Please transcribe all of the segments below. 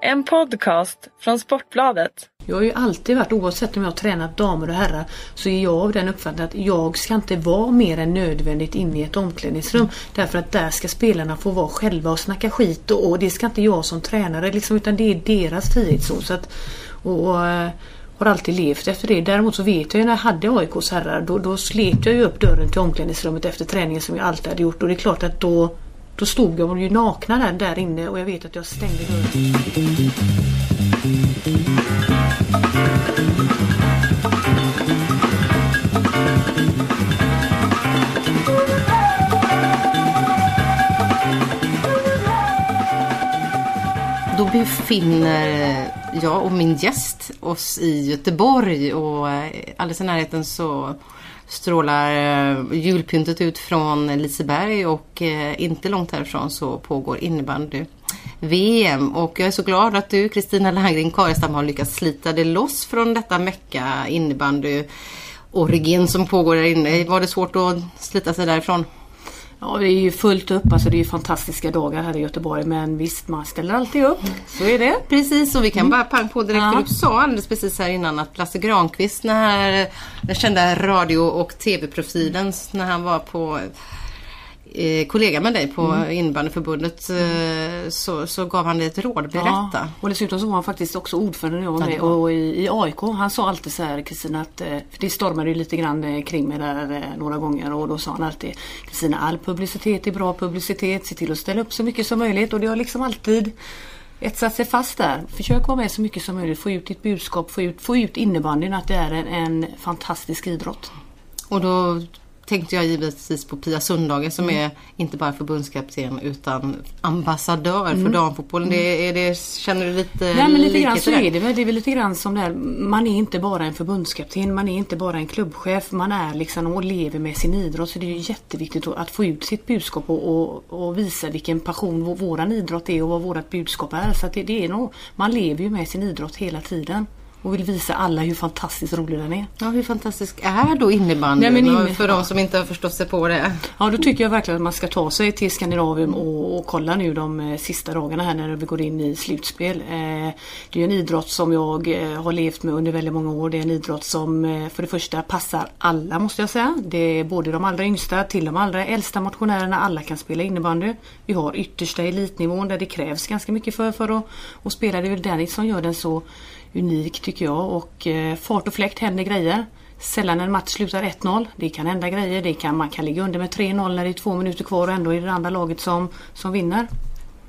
En podcast från Sportbladet. Jag har ju alltid varit, oavsett om jag har tränat damer och herrar, så är jag av den uppfattningen att jag ska inte vara mer än nödvändigt inne i ett omklädningsrum. Därför att där ska spelarna få vara själva och snacka skit och, och det ska inte jag som tränare liksom, utan det är deras frihetszon. Så att, och, och, eh, har alltid levt efter det. Däremot så vet jag ju när jag hade AIKs herrar, då, då slet jag ju upp dörren till omklädningsrummet efter träningen som jag alltid hade gjort. Och det är klart att då då stod jag ju nakna där, där inne och jag vet att jag stängde dörren. Då befinner jag och min gäst oss i Göteborg och eh, alldeles i närheten så strålar eh, julpyntet ut från Liseberg och eh, inte långt härifrån så pågår innebandy VM och jag är så glad att du Kristina Landgren Karestam har lyckats slita dig loss från detta mecka innebandy origin som pågår där inne. Var det svårt att slita sig därifrån? Ja, det är ju fullt upp. Alltså det är ju fantastiska dagar här i Göteborg. Men visst, man ställer alltid upp. Så är det. Precis, och vi kan mm. bara pang på direkt. Ja. Du sa alldeles precis här innan att Lasse Granqvist, den här den kända radio och tv-profilen, när han var på eh, kollega med dig på mm. innebandyförbundet eh, så, så gav han dig ett råd. Berätta. Ja, och dessutom så var han faktiskt också ordförande jag var med och i, i AIK. Han sa alltid så här Kristina att eh, det stormade ju lite grann kring mig där några gånger och då sa han alltid Kristina all publicitet är bra publicitet. Se till att ställa upp så mycket som möjligt och det har liksom alltid etsat sig fast där. Försök vara med så mycket som möjligt. Få ut ditt budskap, få ut, få ut innebandyn att det är en, en fantastisk idrott. Och då tänkte jag givetvis på Pia Sundhage som mm. är inte bara förbundskapten utan ambassadör mm. för damfotbollen. Det, är det, känner du lite Nej men lite grann så är det väl. Det är väl lite grann som det här, man är inte bara en förbundskapten, man är inte bara en klubbchef, man är liksom och lever med sin idrott. Så det är jätteviktigt att få ut sitt budskap och, och, och visa vilken passion våran idrott är och vad vårt budskap är. Så det, det är nog, man lever ju med sin idrott hela tiden och vill visa alla hur fantastiskt rolig den är. Ja, hur fantastisk är då innebandyn inne... för de som inte har förstått sig på det? Ja, då tycker jag verkligen att man ska ta sig till Skandinavien och, och kolla nu de eh, sista dagarna här när vi går in i slutspel. Eh, det är en idrott som jag eh, har levt med under väldigt många år. Det är en idrott som för det första passar alla måste jag säga. Det är både de allra yngsta till de allra äldsta motionärerna. Alla kan spela innebandy. Vi har yttersta elitnivån där det krävs ganska mycket för, för att, att spela. Det är väl den som gör den så unik tycker jag och eh, fart och fläkt händer grejer. Sällan en match slutar 1-0. Det kan hända grejer. Det kan, man kan ligga under med 3-0 när det är två minuter kvar och ändå är det andra laget som, som vinner.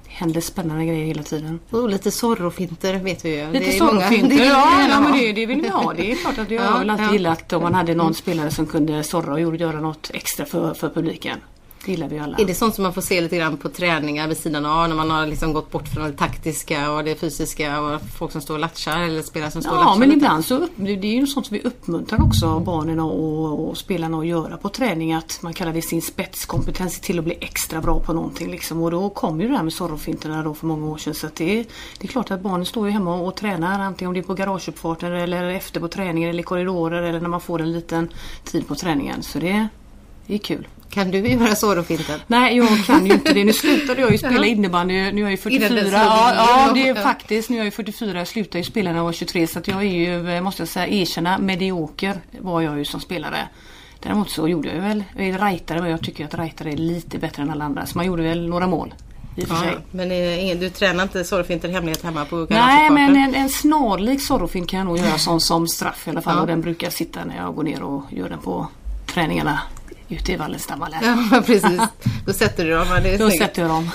Det händer spännande grejer hela tiden. Och lite sorrofinter vet vi ju. Lite sorrofinter, ja, ja men det, det vill vi ha. Det är klart att jag ja, har alltid ja. gillat om man hade någon spelare som kunde sorra och göra något extra för, för publiken. Det gillar vi alla. Är det sånt som man får se lite grann på träningar vid sidan av när man har liksom gått bort från det taktiska och det fysiska och folk som står och latchar eller spelare som står ja, och latchar? Ja men ibland så det är ju sånt som vi uppmuntrar också barnen och, och spelarna att göra på träning att man kallar det sin spetskompetens till att bli extra bra på någonting liksom. Och då kom ju det här med sorrofinterna då för många år sedan så att det, det är klart att barnen står ju hemma och, och tränar antingen om det är på garageuppfarten eller efter på träningen eller i korridorer eller när man får en liten tid på träningen. Så det, det är kul. Kan du göra Zorro-finten? Nej, jag kan ju inte det. Nu slutade jag ju spela innebandy. Nu är jag ju 44. Ja, ja, det är faktiskt. Nu är jag ju 44. Jag slutade ju spela när jag var 23. Så att jag är ju, eh, måste jag säga, erkänna, medioker var jag ju som spelare. Däremot så gjorde jag ju väl, jag är rightare men jag tycker att rightare är lite bättre än alla andra. Så man gjorde väl några mål. Sig. men är, du tränar inte sorrofinter hemlighet hemma på Nej men en, en snarlik sorrofint kan jag nog göra som, som straff i alla fall. Ja. Och den brukar sitta när jag går ner och gör den på träningarna ute i Wallenstam Ja precis, då sätter du dem. Det då snyggt. sätter jag dem.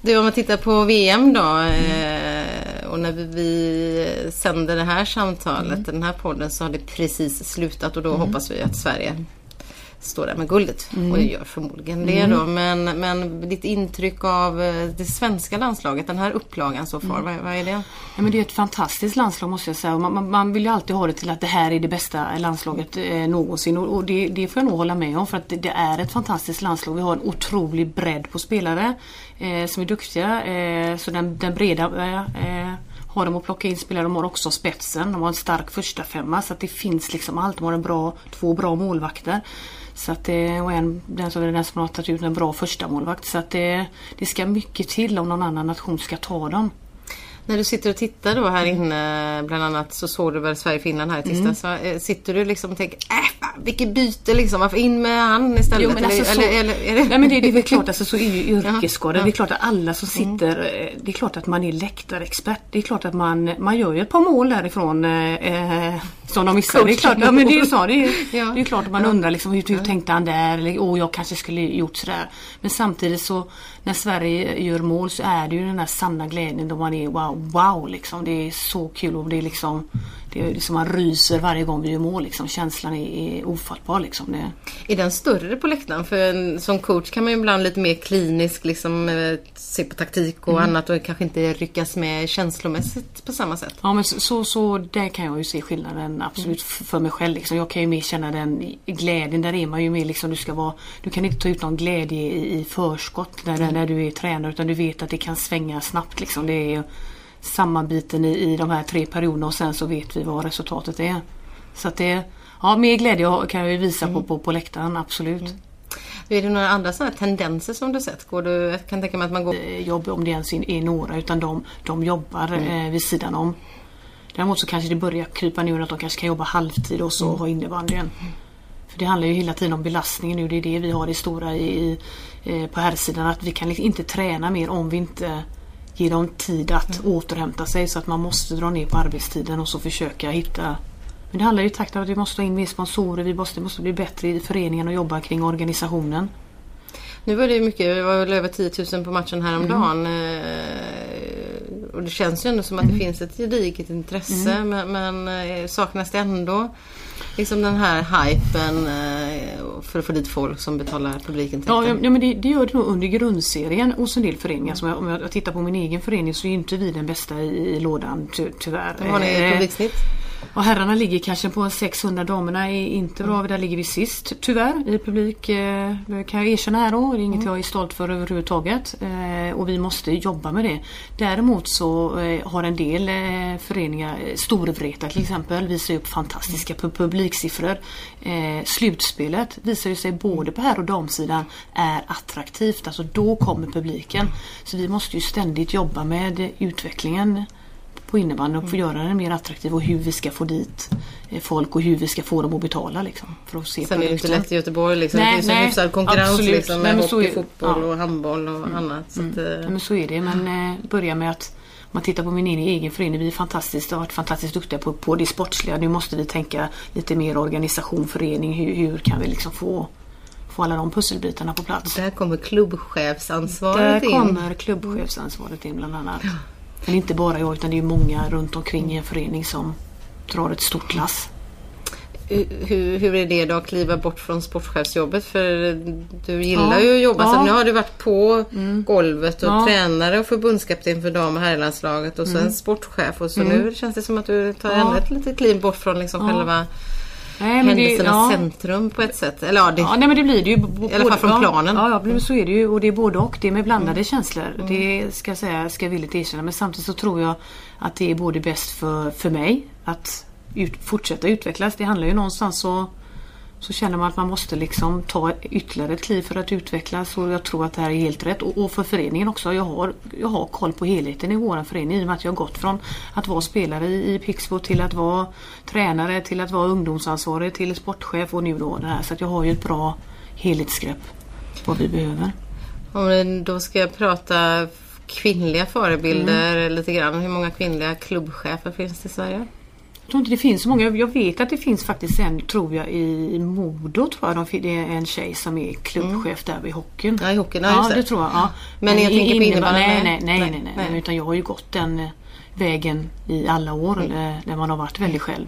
Du om man tittar på VM då mm. och när vi sänder det här samtalet, mm. den här podden så har det precis slutat och då mm. hoppas vi att Sverige står där med guldet. Mm. Och gör förmodligen det mm. då. Men, men ditt intryck av eh, det svenska landslaget, den här upplagan så far, mm. vad, vad, är det? Ja, men det är ett fantastiskt landslag måste jag säga. Man, man, man, vill ju alltid ha det till att det här är det bästa landslaget eh, någonsin. Och, och det, det, får jag nog hålla med om för att det, det, är ett fantastiskt landslag. Vi har en otrolig bredd på spelare eh, som är duktiga. Eh, så den, den breda eh, har de att plocka in spelare. De har också spetsen. De har en stark första femma så att det finns liksom allt. De har en bra, två bra målvakter. Så att det, och en, den som är den som har tagit ut en bra första målvakt Så att det, det ska mycket till om någon annan nation ska ta dem. När du sitter och tittar då här inne, bland annat så såg du väl Sverige-Finland här i tisdags. Mm. Så, äh, sitter du liksom och tänker, äh, vilket byte liksom, varför in med han istället? Jo, men alltså, eller, så, eller, eller, Nej men det, det är väl klart, alltså, så är ju yrkesskador. Ja. Det är klart att alla som sitter, mm. det är klart att man är läktarexpert. Det är klart att man, man gör ju ett par mål därifrån eh, som de missade. Det är klart, ja, men det är så. Det är, ja. det är klart att man undrar liksom, hur, hur tänkte han där? Eller, oh, jag kanske skulle gjort sådär. Men samtidigt så när Sverige gör mål så är det ju den här sanna glädjen då man är wow, wow liksom. Det är så kul och det är liksom det är liksom man ryser varje gång vi gör mål liksom. Känslan är, är ofattbar liksom. Det... Är den större på läktaren? För en, som coach kan man ju ibland lite mer klinisk liksom eh, se på taktik och mm. annat och kanske inte ryckas med känslomässigt på samma sätt. Ja men så, så, så där kan jag ju se skillnaden absolut mm. för mig själv liksom. Jag kan ju mer känna den glädjen. Där är man ju mer liksom, du ska vara, du kan inte ta ut någon glädje i, i förskott när, mm. när du är tränare utan du vet att det kan svänga snabbt liksom. Det är sammanbiten i, i de här tre perioderna och sen så vet vi vad resultatet är. Så att det, ja mer glädje kan jag ju visa mm. på, på, på läktaren, absolut. Mm. Är det några andra sådana tendenser som du sett? Går du, jag kan tänka mig att man går... Eh, jobb om det ens är några utan de, de jobbar mm. eh, vid sidan om. Däremot så kanske det börjar krypa nu att de kanske kan jobba halvtid och så mm. ha innebandyn. För det handlar ju hela tiden om belastningen nu. Det är det vi har det stora i, i eh, på här sidan att vi kan liksom inte träna mer om vi inte ge dem tid att mm. återhämta sig så att man måste dra ner på arbetstiden och så försöka hitta Men det handlar ju takt om att vi måste ha in mer sponsorer, vi måste, måste bli bättre i föreningen och jobba kring organisationen. Nu var det mycket, det var väl över 10 000 på matchen häromdagen. Mm. Eh, och det känns ju ändå som att det mm. finns ett gediget intresse mm. men, men eh, saknas det ändå liksom den här hypen eh, för att få dit folk som betalar publikintäkter? Ja, ja men det, det, gör det nog under grundserien hos en del föreningar. Som jag, om jag tittar på min egen förening så är inte vi den bästa i, i lådan ty, tyvärr. Har ni eh, publiksnitt? Och herrarna ligger kanske på 600, damerna är inte bra. Där ligger vi sist tyvärr i publik. Eh, kan jag erkänna här då. Det är inget mm. jag är stolt för överhuvudtaget. Eh, och vi måste jobba med det. Däremot så eh, har en del föreningar, Storvreta till exempel, visar upp fantastiska publiksiffror. Slutspelet visar ju sig både på herr och damsidan är attraktivt. Alltså då kommer publiken. Så vi måste ju ständigt jobba med utvecklingen på innebandyn och få mm. göra den mer attraktiv och hur vi ska få dit eh, folk och hur vi ska få dem att betala. Liksom, för att se Sen är det inte lätt i Göteborg. Liksom. Nej, det finns en hyfsad konkurrens liksom, med hockey, är, fotboll ja. och handboll och mm. annat. Så mm. att, ja, men så är det. Men eh, börja med att man tittar på min egen förening. Vi är fantastiskt, har varit fantastiskt duktiga på, på det sportsliga. Nu måste vi tänka lite mer organisation, förening. Hur, hur kan vi liksom få få alla de pusselbitarna på plats. Där kommer klubbchefsansvaret in. Där kommer klubbchefsansvaret in bland annat. Men inte bara jag utan det är många runt omkring i en förening som drar ett stort lass. Hur, hur är det då att kliva bort från sportchefsjobbet? För du gillar ja, ju att jobba. Ja. Så nu har du varit på mm. golvet och ja. tränare och förbundskapten för dam och herrlandslaget och så mm. sportchef. Och så mm. nu känns det som att du tar ja. ett litet kliv bort från liksom själva Nej, händelsernas ja. centrum på ett sätt. Eller ja, det, ja nej, men det blir det ju. I alla fall från planen. Ja, ja, så är det ju. Och det är både och. Det är med blandade mm. känslor. Mm. Det ska jag säga, ska jag villigt erkänna. Men samtidigt så tror jag att det är både bäst för, för mig att ut, fortsätta utvecklas. Det handlar ju någonstans så så känner man att man måste liksom ta ytterligare ett kliv för att utvecklas och jag tror att det här är helt rätt. Och, och för föreningen också. Jag har, jag har koll på helheten i vår förening i och med att jag har gått från att vara spelare i, i Pixbo till att vara tränare till att vara ungdomsansvarig till sportchef och nu då det här. Så att jag har ju ett bra helhetsgrepp vad vi behöver. Om då ska jag prata kvinnliga förebilder mm. lite grann. Hur många kvinnliga klubbchefer finns det i Sverige? Jag tror inte det finns så många. Jag vet att det finns faktiskt en, tror jag, i Modo tror jag. Det är en tjej som är klubbchef mm. där vid hockeyn. Ja, i hockeyn. Ja, ja det tror jag. Ja. Men, Men jag tänker på innebandyn? Nej nej nej, nej, nej, nej, Utan jag har ju gått den eh, vägen i alla år mm. Eh, där man har varit väldigt själv.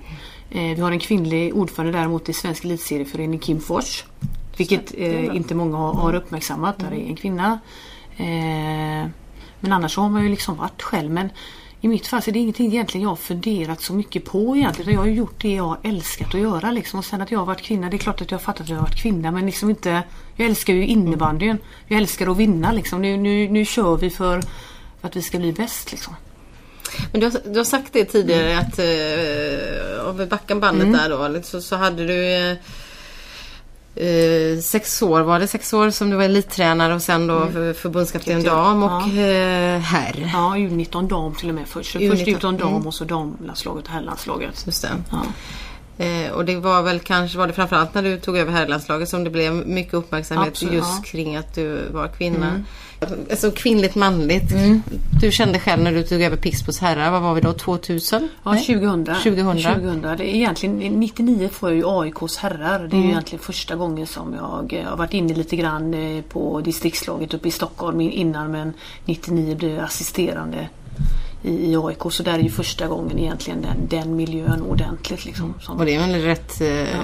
Eh, vi har en kvinnlig ordförande däremot i Svensk elitserieförening, Kim Fors. Vilket eh, inte många har, har uppmärksammat. Där är en kvinna. Eh, men annars har man ju liksom varit själv. Men i mitt fall så är det ingenting egentligen jag har funderat så mycket på egentligen. Jag har gjort det jag älskat att göra liksom. Och sen att jag har varit kvinna, det är klart att jag har fattat att jag har varit kvinna men liksom inte Jag älskar ju innebandyn. Jag älskar att vinna liksom. Nu, nu, nu kör vi för att vi ska bli bäst liksom. Men du har, du har sagt det tidigare mm. att eh, om vi backar bandet mm. där då så, så hade du eh, eh, sex år, var det sex år som du var elittränare och sen då mm. förbundskapten dam och ja. eh, herr? Ja, U19 dam till och med först. U19. Först U19 dam mm. och så damlandslaget och herrlandslaget. Just det. Ja. Eh, och det var väl kanske, var det framförallt när du tog över herrlandslaget som det blev mycket uppmärksamhet Absolut, just ja. kring att du var kvinna. Mm. Alltså kvinnligt manligt. Mm. Du kände själv när du tog över Pixbos herrar, vad var vi då, 2000? Ja, 2000. 2000. 2000. Det är egentligen, 99 får jag ju AIKs herrar. Det är mm. ju egentligen första gången som jag eh, har varit inne lite grann eh, på distriktslaget uppe i Stockholm innan men 99 blev jag assisterande i, AIK. Så där är ju första gången egentligen den, den miljön ordentligt. Liksom, som, och det är väl rätt, eh, ja.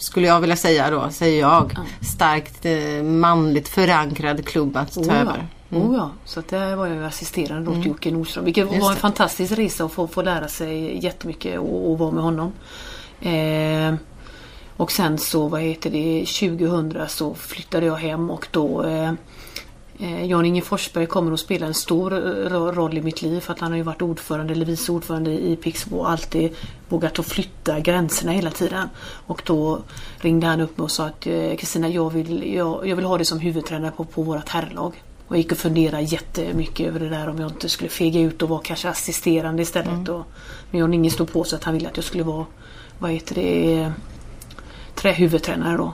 Skulle jag vilja säga då, säger jag, ja. starkt eh, manligt förankrad klubb att ta oh, över. Mm. Oh ja, så att där var jag assisterande åt mm. Jocke Nordström. Vilket Just var en det. fantastisk resa att få, få lära sig jättemycket och, och vara med honom. Eh, och sen så, vad heter det, 2000 så flyttade jag hem och då Eh, Jan-Inge Forsberg kommer att spela en stor eh, roll i mitt liv för att han har ju varit ordförande eller vice ordförande i Pixbo och alltid vågat att flytta gränserna hela tiden. Och då ringde han upp mig och sa att eh, Kristina jag vill, jag, jag vill ha dig som huvudtränare på, på vårt herrlag. Och jag gick och funderade jättemycket över det där om jag inte skulle fega ut och vara kanske assisterande istället. Mm. Och, men Jan-Inge stod på sig att han ville att jag skulle vara vad heter det, trähuvudtränare då.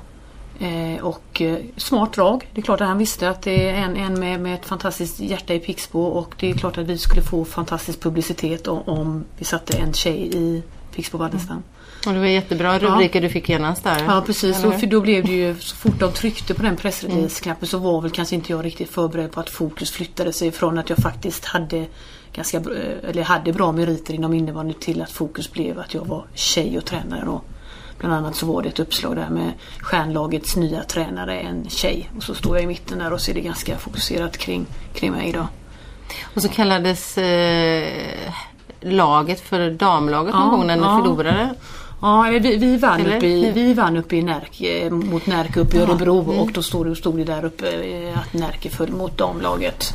Eh, och eh, smart drag. Det är klart att han visste att det är en, en med, med ett fantastiskt hjärta i Pixbo och det är klart att vi skulle få fantastisk publicitet om, om vi satte en tjej i Pixbo Wallenstam. Mm. Och det var jättebra rubriker ja. du fick genast där. Ja precis, och för då blev det ju så fort de tryckte på den pressreleaseknappen så var väl kanske inte jag riktigt förberedd på att fokus flyttade sig från att jag faktiskt hade ganska eller hade bra meriter inom innebandy till att fokus blev att jag var tjej och tränare då. Bland annat så var det ett uppslag där med stjärnlagets nya tränare, en tjej. Och så står jag i mitten där och så är det ganska fokuserat kring, kring mig då. Och så kallades eh, laget för damlaget någon gång när ni ja. förlorade. Ja, vi, vi, vann uppe i, vi vann uppe i Närke, mot Närke uppe i Örebro ja. mm. och då stod, stod det där uppe eh, att Närke föll mot damlaget.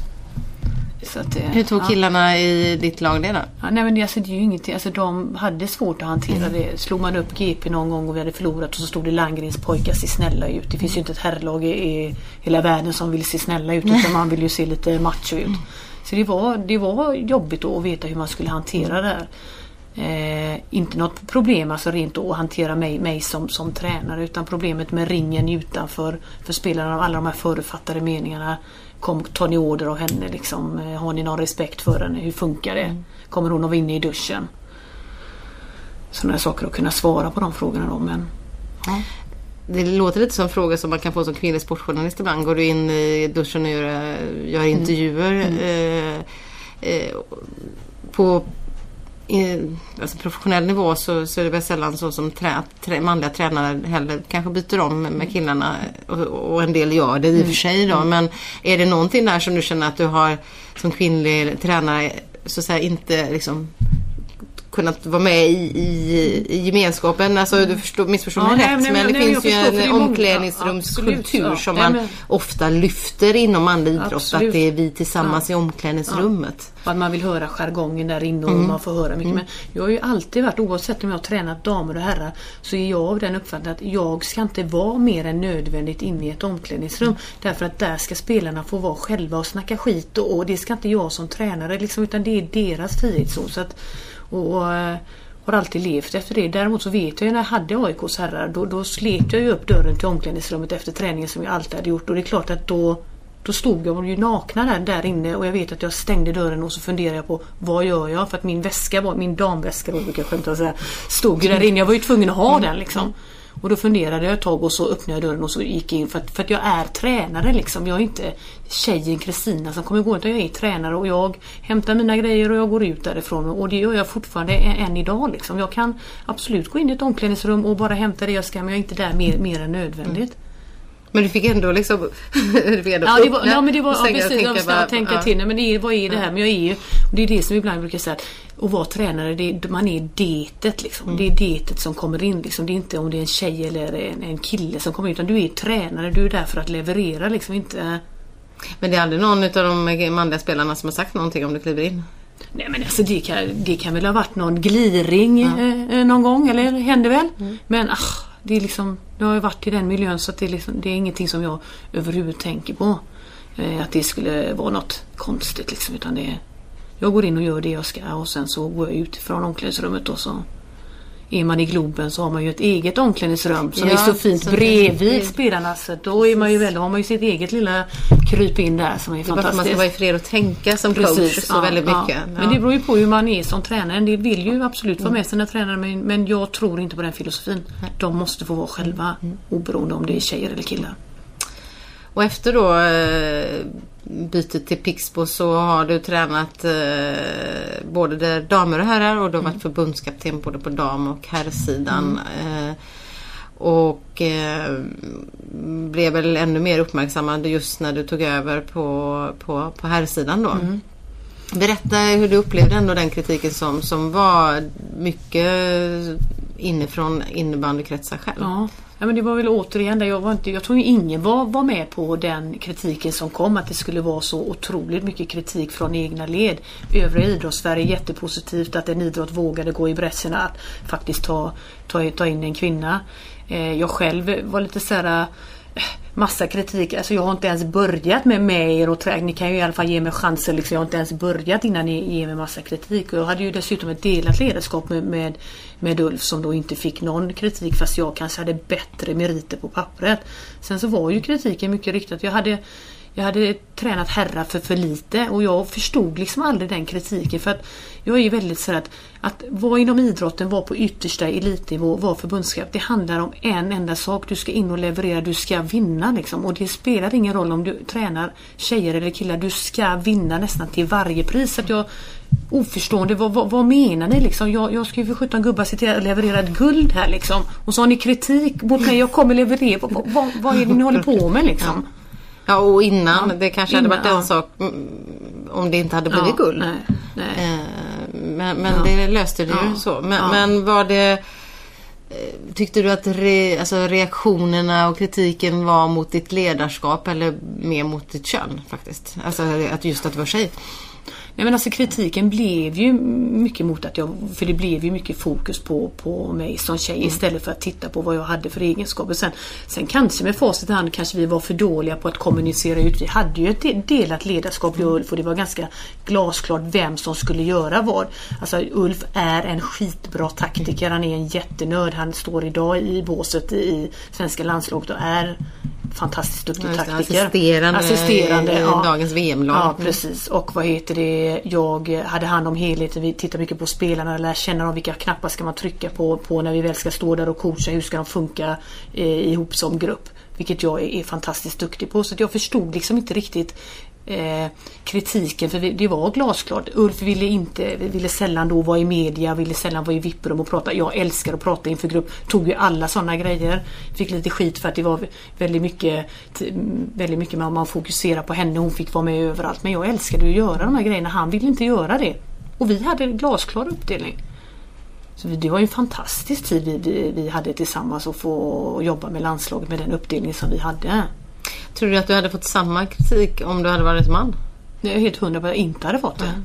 Att, Hur tog killarna i ditt lag det då? Ja, nej men det, alltså, det är ju ingenting. Alltså, de hade svårt att hantera mm. det. Slog man upp GP någon gång och vi hade förlorat och så stod det Landgrens pojkar ser snälla ut. Det finns ju inte ett herrlag i hela världen som vill se snälla ut utan man vill ju se lite macho ut. Så det var, det var jobbigt att veta hur man skulle hantera det här. Eh, inte något problem alltså rent att hantera mig, mig som, som tränare utan problemet med ringen utanför för spelarna alla de här förutfattade meningarna Kom, tar ni order av henne liksom? Eh, har ni någon respekt för henne? Hur funkar det? Mm. Kommer hon att vara inne i duschen? Sådana saker att kunna svara på de frågorna då men ja. Det låter lite som en fråga som man kan få som kvinnlig sportjournalist ibland. Går du in i duschen och gör, gör mm. intervjuer mm. Eh, eh, på alltså professionell nivå så, så är det väl sällan så som trä, trä, manliga tränare heller kanske byter om med mm. killarna och, och en del gör det i och för mm. sig då. Mm. Men är det någonting där som du känner att du har som kvinnlig tränare så att säga inte liksom kunnat vara med i, i, i gemenskapen. Alltså du förstår, missförstår mig ja, rätt nej, men nej, det nej, finns ju en omklädningsrumskultur ja, som man ofta lyfter inom manlig idrott. Absolut. Att det är vi tillsammans ja. i omklädningsrummet. Att man vill höra jargongen där inne och mm. man får höra mycket. Mm. Men jag har ju alltid varit, oavsett om jag har tränat damer och herrar, så är jag av den uppfattningen att jag ska inte vara mer än nödvändigt inne i ett omklädningsrum. Mm. Därför att där ska spelarna få vara själva och snacka skit och, och det ska inte jag som tränare liksom, utan det är deras frihetszon. Så att och eh, har alltid levt efter det. Däremot så vet jag ju när jag hade AIKs herrar då, då slet jag ju upp dörren till omklädningsrummet efter träningen som jag alltid hade gjort. Och det är klart att då då stod jag ju nakna där, där inne och jag vet att jag stängde dörren och så funderade jag på vad gör jag? För att min väska, var, min damväska då brukar jag skämta säga, stod ju där inne. Jag var ju tvungen att ha den liksom. Och då funderade jag ett tag och så öppnade jag dörren och så gick jag in för att, för att jag är tränare liksom. Jag är inte tjejen Kristina som kommer gå utan jag är tränare och jag hämtar mina grejer och jag går ut därifrån och det gör jag fortfarande än idag liksom. Jag kan absolut gå in i ett omklädningsrum och bara hämta det jag ska men jag är inte där mer, mer än nödvändigt. Mm. Men du fick ändå liksom... du fick ändå ja, det var, ja men det var ja, precis, tänka, jag bara, tänka ja. till. Nej, men det är, vad är det här? Men jag är ju... Det är det som ibland brukar säga att att vara tränare, det, man är detet liksom. Mm. Det är detet som kommer in liksom. Det är inte om det är en tjej eller en, en kille som kommer in utan du är tränare. Du är där för att leverera liksom. Inte... Men det är aldrig någon av de manliga spelarna som har sagt någonting om du kliver in? Nej men alltså det kan, det kan väl ha varit någon gliring ja. eh, någon gång eller hände väl. Mm. Men ach, det, är liksom, det har ju varit i den miljön så att det, är liksom, det är ingenting som jag överhuvudtaget tänker på. Eh, att det skulle vara något konstigt liksom. Utan det är, jag går in och gör det jag ska och sen så går jag ut från omklädningsrummet och så är man i Globen så har man ju ett eget omklädningsrum som Ja, är så fint så det- bredvid spelarna. Så då är man ju väl, då har man ju sitt eget lilla kryp in där som är Det att man fantastiskt. ska vara i fred och tänka som coach så ja, väldigt ja. mycket. Men det beror ju på hur man är som tränare. Del vill ju absolut vara med sina tränare men, men jag tror inte på den filosofin. De måste få vara själva oberoende om det är tjejer eller killar. Och efter då eh, bytet till Pixbo så har du tränat eh, både där damer och herrar och du har varit förbundskapten både på dam och herrsidan. Eh, och eh, blev väl ännu mer uppmärksammad just när du tog över på, på, på herrsidan då. Berätta hur du upplevde ändå den kritiken som, som var mycket inifrån innebandykretsar själv. Ja ja men det var väl återigen där jag var inte, jag tror ju ingen var, var med på den kritiken som kom att det skulle vara så otroligt mycket kritik från egna led. Övriga idrottssverige är jättepositivt att en idrott vågade gå i bräschen att faktiskt ta, ta, ta in en kvinna. Eh, jag själv var lite så här Massa kritik, alltså jag har inte ens börjat med, med er och trä- ni kan ju i alla fall ge mig chansen. Liksom. Jag har inte ens börjat innan ni ger mig massa kritik. Och jag hade ju dessutom ett delat ledarskap med, med, med Ulf som då inte fick någon kritik fast jag kanske hade bättre meriter på pappret. Sen så var ju kritiken mycket riktad. Jag hade jag hade tränat herrar för för lite och jag förstod liksom aldrig den kritiken för att jag är ju väldigt så att, att vara inom idrotten, vara på yttersta elitnivå, vara förbundskap. Det handlar om en enda sak. Du ska in och leverera, du ska vinna liksom. Och det spelar ingen roll om du tränar tjejer eller killar. Du ska vinna nästan till varje pris. Att jag oförstående, vad, vad, vad menar ni liksom? Jag, jag ska ju för 17 gubbar se till att leverera ett guld här liksom. Och så har ni kritik mot mig, jag kommer leverera. Vad, vad, vad är det ni håller på med liksom? Ja och innan, Ja, det kanske innan, hade varit en ja. sak mm, om det inte hade blivit Ja, guld. Nej, nej. Eh, Men, men Ja. det löste du ju så. Men, men var det eh, Tyckte du att re, alltså reaktionerna och kritiken var mot ditt ledarskap eller mer mot ditt kön faktiskt? Alltså att just att du var tjej. Nej men alltså kritiken blev ju mycket mot att jag, för det blev ju mycket fokus på, på mig som tjej istället för att titta på vad jag hade för egenskaper. Sen, sen kanske med facit i hand kanske vi var för dåliga på att kommunicera ut. Vi hade ju ett de- delat ledarskap jag och Ulf och det var ganska glasklart vem som skulle göra vad. Alltså Ulf är en skitbra taktiker, han är en jättenörd. Han står idag i båset i svenska landslaget och är fantastiskt duktig Ja, taktiker. assisterande assisterande i ja. dagens VM-lag. Ja, Mm. precis. Och vad heter det? Jag hade hand om helheten. Vi tittar mycket på spelarna, lär känna dem. Vilka knappar ska man trycka på, på när vi väl ska stå där och coacha? Hur ska de funka eh, ihop som grupp? Vilket jag är, är fantastiskt duktig på. Så att jag förstod liksom inte riktigt eh, kritiken för vi, det var glasklart. Ulf ville inte, ville sällan då vara i media, ville sällan vara i vip och prata. Jag älskar att prata inför grupp. Tog ju alla sådana grejer. Fick lite skit för att det var väldigt mycket, väldigt mycket man, man fokuserar på henne. Hon fick vara med överallt. Men jag älskade att göra de här grejerna. Han ville inte göra det. Och vi hade en glasklar uppdelning. Så det var ju en fantastisk tid vi, vi, vi hade tillsammans att få jobba med landslaget med den uppdelning som vi hade. Tror du att du hade fått samma kritik om du hade varit man? Jag är helt hundra på att jag inte hade fått det.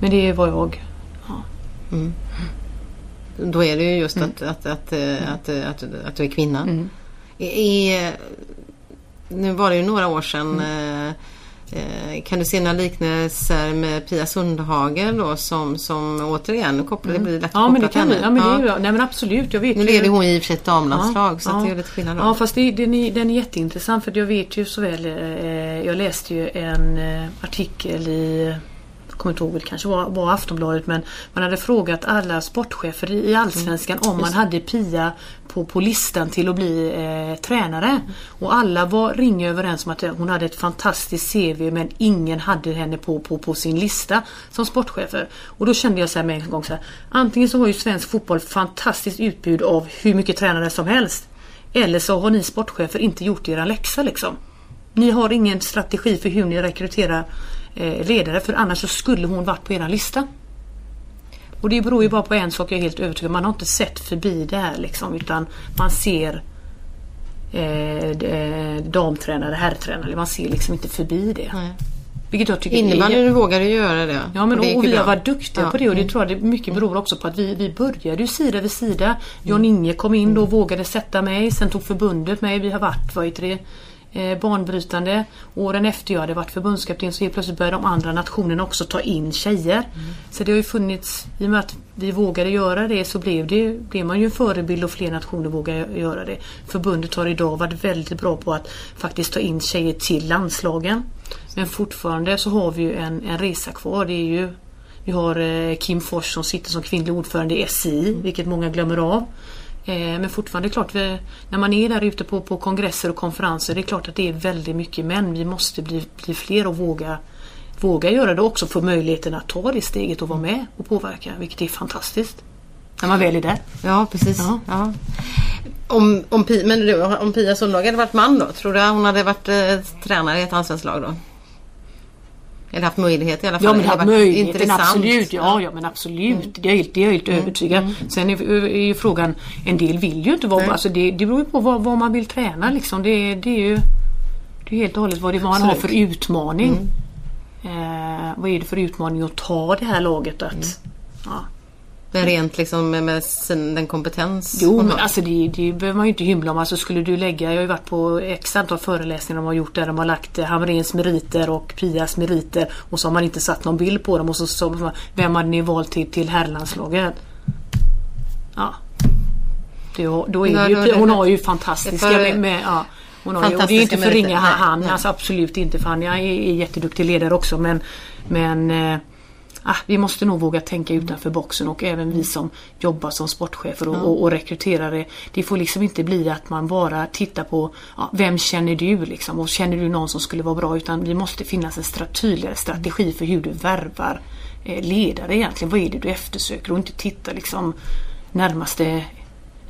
Men det var jag. Då är det ju just Mm. att, att, att, eh, att, eh, att, att du är kvinna. I, i, nu var det ju några år sedan. Mm. eh, Kan du se några liknelser med Pia Sundhage då som, som återigen kopplar, det blir lätt Mm. Ja men det kan till Ja, men det är henne. ju, nej men absolut. Jag vet Nu ju- leder hon i och för sig ett damlandslag så Ja, det ja. är lite skillnad då. Ja fast det, den, är, den är jätteintressant för jag vet ju så väl. Eh, jag läste ju en eh, artikel i kommer inte ihåg, det kanske var, var Aftonbladet men man hade frågat alla sportchefer i, Allsvenskan om man hade Pia på, på listan till att bli eh, tränare. Och alla var ringa överens om att hon hade ett fantastiskt CV men ingen hade henne på, på, på sin lista som sportchefer. Och då kände jag så här med en gång så här, antingen så har ju svensk fotboll fantastiskt utbud av hur mycket tränare som helst. Eller så har ni sportchefer inte gjort era läxa liksom. Ni har ingen strategi för hur ni rekryterar eh, ledare för annars så skulle hon varit på er lista. Och det beror ju bara på en sak jag är helt övertygad. Man har inte sett förbi det här liksom utan man ser eh, eh, damtränare, herrtränare. Man ser liksom inte förbi det. Nej. Vilket jag tycker Innebandyn är... vågar du göra det. Ja men och, och, vi ju har varit duktiga Ja. på det och det Mm. tror jag det mycket beror också på att vi, vi började ju sida vid sida. Jan-Inge kom in då och vågade sätta mig. Sen tog förbundet mig. Vi har varit, vad heter det, eh, banbrytande. Åren efter jag hade varit förbundskapten så helt plötsligt började de andra nationerna också ta in tjejer. Så det har ju funnits, i och med att vi vågade göra det så blev, det, blev man ju en förebild och fler nationer vågar göra det. Förbundet har idag varit väldigt bra på att faktiskt ta in tjejer till landslagen. Men fortfarande så har vi ju en, en resa kvar. Det är ju vi har eh, Kim Fors som sitter som kvinnlig ordförande i SI, vilket många glömmer av. Eh, Men fortfarande, klart, vi, när man är där ute på, på kongresser och konferenser, det är klart att det är väldigt mycket män. Vi måste bli, bli fler och våga, våga göra det också, få möjligheten att ta det steget och vara med och påverka, vilket är fantastiskt. När man väl är där. Ja, precis. Ja. Ja. Om, om, Pi, men du, om Pia Sundhage hade varit man då? Tror du hon hade varit eh, tränare i ett allsvenskt lag då? Eller haft möjlighet i alla fall? Ja men varit möjligheten absolut. Ja, ja men absolut. Det är jag helt, det är jag helt övertygad. Sen är, är ju frågan, en del vill ju inte vara, Nej. alltså det, det beror ju på vad, vad man vill träna liksom. Det, det är ju det är helt och hållet vad det man har för utmaning. Eh, vad är det för utmaning att ta det här laget att ja. Men rent liksom med, med sin, den kompetens Jo men har. alltså det, det behöver man ju inte hymla om. Alltså skulle du lägga, jag har ju varit på x antal föreläsningar de har gjort där de har lagt eh, Hamrens meriter och Pias meriter och så har man inte satt någon bild på dem och så, så vem hade ni valt till, till herrlandslaget? Ja. Det, då är Ja, ju, då hon har ju fantastiska för- med, med ja, hon har ju, och det är inte för meriter. ringa nej. alltså absolut inte för han är, är jätteduktig ledare också men, men eh, Ah, vi måste nog våga tänka utanför boxen och även vi som jobbar som sportchefer och, och, och rekryterare. Det. Får liksom inte bli att man bara tittar på ja, vem känner du liksom? Och känner du någon som skulle vara bra? Utan det måste finnas en stra- tydligare strategi för hur du värvar eh, ledare egentligen. Vad är det du eftersöker? Och inte titta liksom närmaste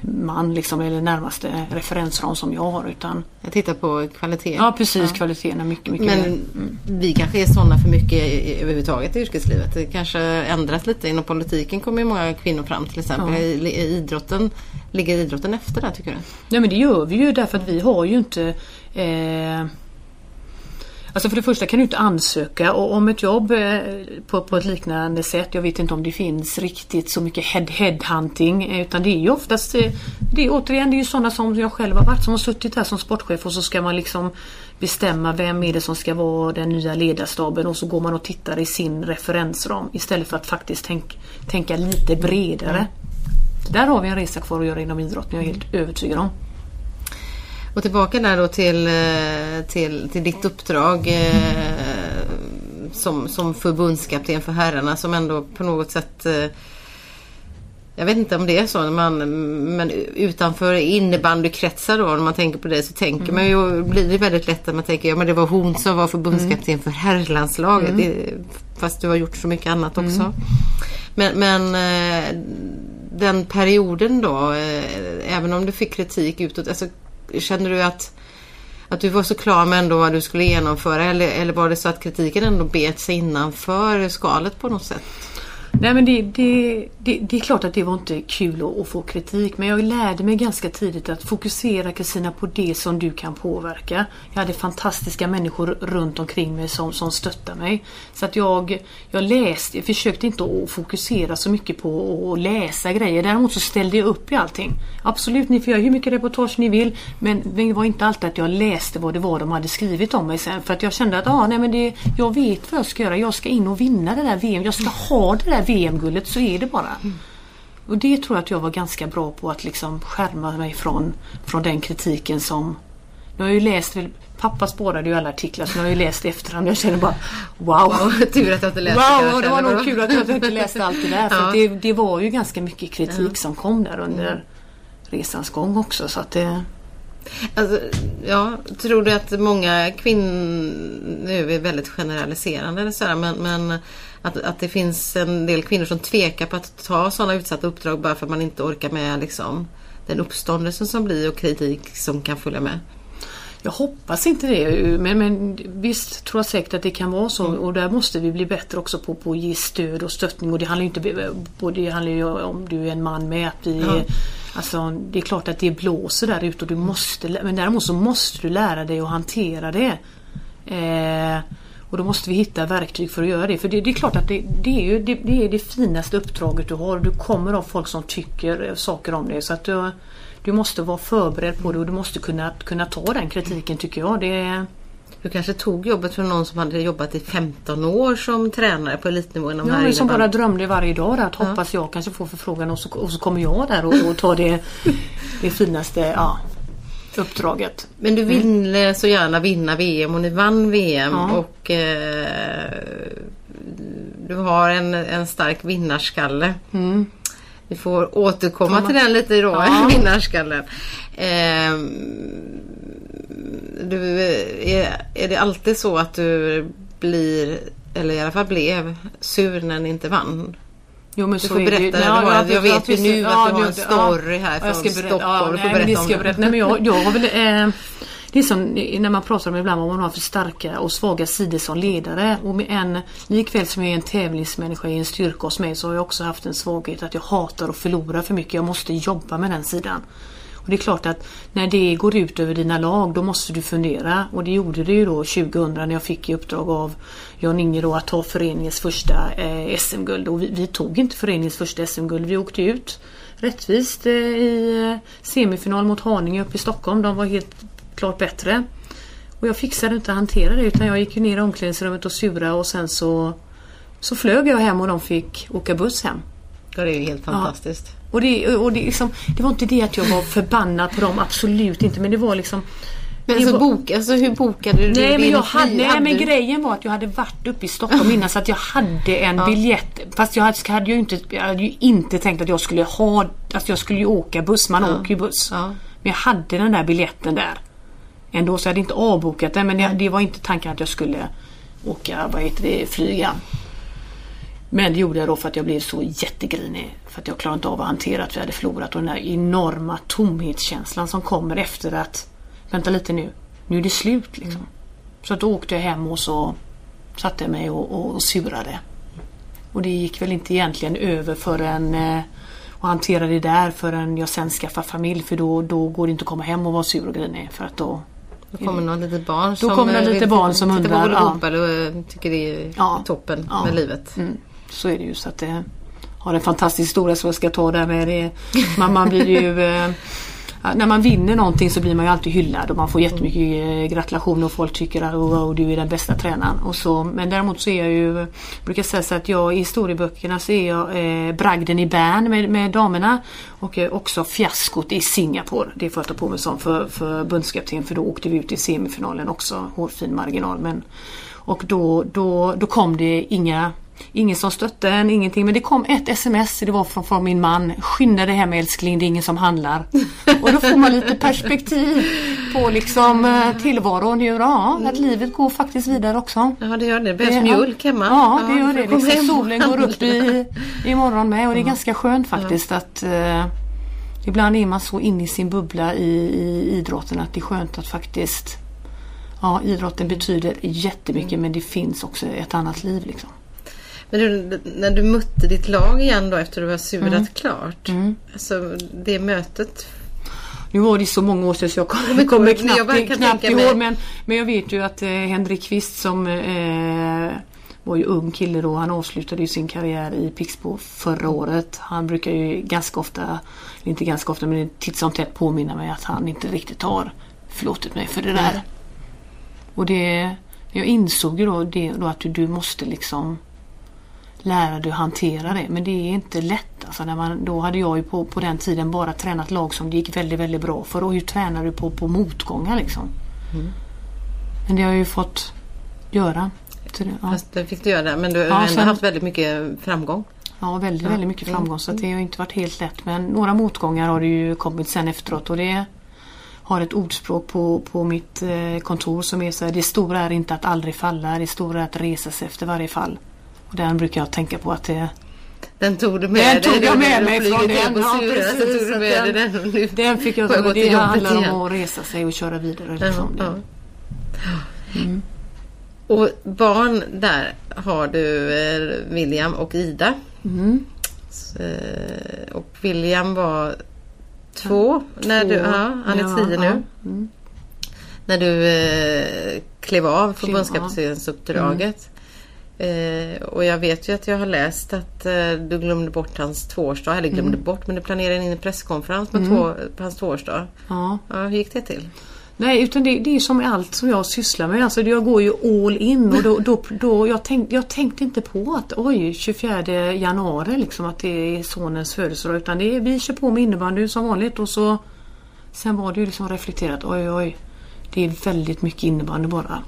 man liksom eller närmaste referensram som jag har utan Jag tittar på kvalitet. ja precis kvaliteten är mycket mycket Men mer. vi kanske är sådana för mycket överhuvudtaget i yrkeslivet. Det kanske ändras lite. Inom politiken kommer ju många kvinnor fram till exempel. Ja. I, I idrotten, ligger idrotten efter där tycker du? Nej men det gör vi ju därför att vi har ju inte eh, Alltså för det första kan du inte ansöka och om ett jobb eh, på, på ett liknande sätt, jag vet inte om det finns riktigt så mycket head, headhunting eh, utan det är ju oftast, eh, det är återigen det är ju sådana som jag själv har varit som har suttit här som sportchef och så ska man liksom bestämma vem är det som ska vara den nya ledarstaben och så går man och tittar i sin referensram istället för att faktiskt tänk, tänka lite bredare. Där har vi en resa kvar att göra inom idrotten, jag är helt övertygad om. Och tillbaka där då till, eh, till, till ditt uppdrag eh, som, som förbundskapten för herrarna som ändå på något sätt eh, jag vet inte om det är så, man, men utanför innebandykretsar då, när man tänker på det så tänker man ju, blir det väldigt lätt att man tänker, ja men det var hon som var förbundskapten för herrlandslaget. Det, fast du har gjort så mycket annat också. Men, men eh, den perioden då, eh, även om du fick kritik utåt, alltså, kände du att att du var så klar med ändå vad du skulle genomföra eller, eller var det så att kritiken ändå bet sig innanför skalet på något sätt? Nej men det, det, det, det är klart att det var inte kul att, att få kritik men jag lärde mig ganska tidigt att fokusera Kristina på det som du kan påverka. Jag hade fantastiska människor runt omkring mig som, som stöttade mig. Så att jag, jag läste, jag försökte inte att fokusera så mycket på att läsa grejer. Däremot så ställde jag upp i allting. Absolut, ni får göra hur mycket reportage ni vill men det var inte alltid att jag läste vad det var de hade skrivit om mig sen. För att jag kände att ah, nej, men det, jag vet vad jag ska göra. Jag ska in och vinna det där VM. Jag ska ha det där VM-guldet, så är det bara. Och det tror jag att jag var ganska bra på att liksom skärma mig från, från den kritiken som... Nu har jag ju läst, pappa spårade ju alla artiklar så nu har jag ju läst i efterhand jag känner bara wow! Tur att jag inte läste Wow, kanske, det var nog kul att jag inte läste allt det där. För Ja. det, det var ju ganska mycket kritik som kom där under resans gång också. Så att det, Alltså, ja, tror du att många kvinnor, nu är vi väldigt generaliserande eller här, men, men att, att det finns en del kvinnor som tvekar på att ta sådana utsatta uppdrag bara för att man inte orkar med liksom, den uppståndelsen som blir och kritik som kan följa med? Jag hoppas inte det men, men visst tror jag säkert att det kan vara så och där måste vi bli bättre också på, på att ge stöd och stöttning och det handlar ju inte både det handlar ju om du är en man med att vi Ja. Alltså det är klart att det blåser där ute och du måste men däremot så måste du lära dig att hantera det. Eh, Och då måste vi hitta verktyg för att göra det. För det, det är klart att det, det, är ju det, det, är det finaste uppdraget du har. Du kommer av folk som tycker saker om det. Så att du, du måste vara förberedd på det och du måste kunna, kunna ta den kritiken tycker jag. Det är, Du kanske tog jobbet från någon som hade jobbat i 15 år som tränare på elitnivå inom Ja, här men som bara drömde varje dag att hoppas jag kanske får förfrågan och så, och så kommer jag där och, och tar det, det finaste ja, uppdraget. Men du ville så gärna vinna VM och ni vann VM Ja. och eh, du har en, en stark vinnarskalle. Vi får återkomma Komma. till den lite då, Ja. vinnarskallen. Eh, du, är, är det alltid så att du blir, eller i alla fall blev, sur när ni inte vann? Jo, men Du får är det berätta, Ja, ja, jag vet ju nu att du har en det- story här jag från berätta- Stockholm. Du får nej, men det berätta om det. berätta. Nej, men jag, jag har väl, eh, det är som när man pratar om ibland vad man har för starka och svaga sidor som ledare. Och med en, likväl som jag är en tävlingsmänniska i en styrka hos mig så har jag också haft en svaghet att jag hatar att förlora för mycket. Jag måste jobba med den sidan. Och det är klart att när det går ut över dina lag då måste du fundera. Och det gjorde det ju då 2000 när jag fick i uppdrag av Jan-Inge då att ta föreningens första eh, SM-guld. Och vi, vi tog inte föreningens första SM-guld. Vi åkte ut rättvist eh, i eh, semifinal mot Haninge uppe i Stockholm. De var helt klart bättre. Och jag fixade inte att hantera det utan jag gick ner i omklädningsrummet och sura och sen så så flög jag hem och de fick åka buss hem. Ja, det är ju helt fantastiskt. Och, det, och det, liksom, det var inte det att jag var förbannad på dem, absolut inte. Men det var liksom... Men alltså, var, bok, alltså hur bokade du nej, men, jag hade, nej men du- grejen var att jag hade varit uppe i Stockholm innan så att jag hade en biljett. Fast jag hade, hade ju inte, jag hade ju inte tänkt att jag skulle ha, att jag skulle ju åka buss. Man åker ju buss. Ja. Men jag hade den där biljetten där. Ändå så jag hade inte avbokat den men jag, det var inte tanken att jag skulle åka, vad heter det, flyga. Men det gjorde jag då för att jag blev så jättegrinig. För att jag klarade inte av att hantera att vi hade förlorat och den där enorma tomhetskänslan som kommer efter att Vänta lite nu, nu är det slut liksom. Så att då åkte jag hem och så satte jag mig och, och, och surade. Och det gick väl inte egentligen över förrän eh, och hantera det där förrän jag sen skaffar familj för då, då går det inte att komma hem och vara sur och grinig för att då Då kommer någon litet barn som kommer det eh, lite vill barn som undrar, ja. och eh, tycker det är Ja. toppen Ja. med livet. Mm, så är det ju så att det har en fantastisk historia som jag ska ta där med. Det. Man, man blir ju eh, när man vinner någonting så blir man ju alltid hyllad och man får jättemycket eh, gratulationer och folk tycker att oh, oh, du är den bästa tränaren. Och så, men däremot så är jag ju, jag brukar säga så att jag i historieböckerna så är jag eh, bragden i Bern med, med damerna och eh, också fiaskot i Singapore. Det får jag ta på mig som för, för förbundskapten för då åkte vi ut i semifinalen också, hårfin marginal. Men, och då, då, då kom det inga Ingen som stötte en, ingenting. Men det kom ett sms, det var från, från min man. Skynda dig hem älskling, det är ingen som handlar. Och då får man lite perspektiv på liksom eh, tillvaron. Ja, att livet går faktiskt vidare också. Ja det gör det. Det behövs mjölk hemma. Ja, det gör det. Liksom, solen går upp i, imorgon med och det är ganska skönt faktiskt att eh, Ibland är man så inne i sin bubbla i, i idrotten att det är skönt att faktiskt Ja, idrotten betyder jättemycket men det finns också ett annat liv liksom. Men du, när du mötte ditt lag igen då efter du har surat Mm. klart. Alltså det mötet. Nu var det så många år sedan så jag kommer, kommer men knappt, jag knappt ihåg. Men, men jag vet ju att eh, Henrik Kvist som eh, var ju ung kille då. Han avslutade ju sin karriär i Pixbo förra året. Han brukar ju ganska ofta, inte ganska ofta men titt som tätt påminna mig att han inte riktigt har förlåtit mig för det där. Och det, jag insåg ju då, det, då att du, du måste liksom lära dig att hantera det. Men det är inte lätt. Alltså när man, då hade jag ju på, på den tiden bara tränat lag som det gick väldigt, väldigt bra för. Och hur tränar du på, på motgångar liksom? Men det har jag ju fått göra. Så det, ja. Fast det fick du göra men du har Ja, ändå sen- haft väldigt mycket framgång. Ja, väldigt, Ja. väldigt mycket Mm. framgång. Så det har inte varit helt lätt. Men några motgångar har det ju kommit sen efteråt. Och det har ett ordspråk på, på mitt eh, kontor som är så här. Det stora är inte att aldrig falla. Det stora är att resa sig efter varje fall. Och den brukar jag tänka på att det Den tog du med Den dig. tog jag med mig från den. på Ja, så tog du med den- den. nu Den fick jag jag Det handlar om igen. att resa sig och köra vidare. Ja, Liksom. ja. Mm. Och barn där har du eh, William och Ida. Mm. Så, eh, och William var två när Två. du, ja, han är Ja, tio ja. nu. Mm. När du eh, klev av förbundskaptensuppdraget. Eh, och jag vet ju att jag har läst att eh, du glömde bort hans tvåårsdag. Eller glömde Mm. bort men du planerade in en presskonferens på, två, på hans tvåårsdag. Ja. Ja, hur gick det till? Nej, utan det, det är som med allt som jag sysslar med. Alltså, jag går ju all in och då, då, då jag, tänk, jag tänkte inte på att oj, 24 januari liksom att det är sonens födelsedag. Utan det är, vi kör på med innebandy som vanligt och så Sen var det ju liksom reflekterat, oj oj. Det är väldigt mycket innebandy bara.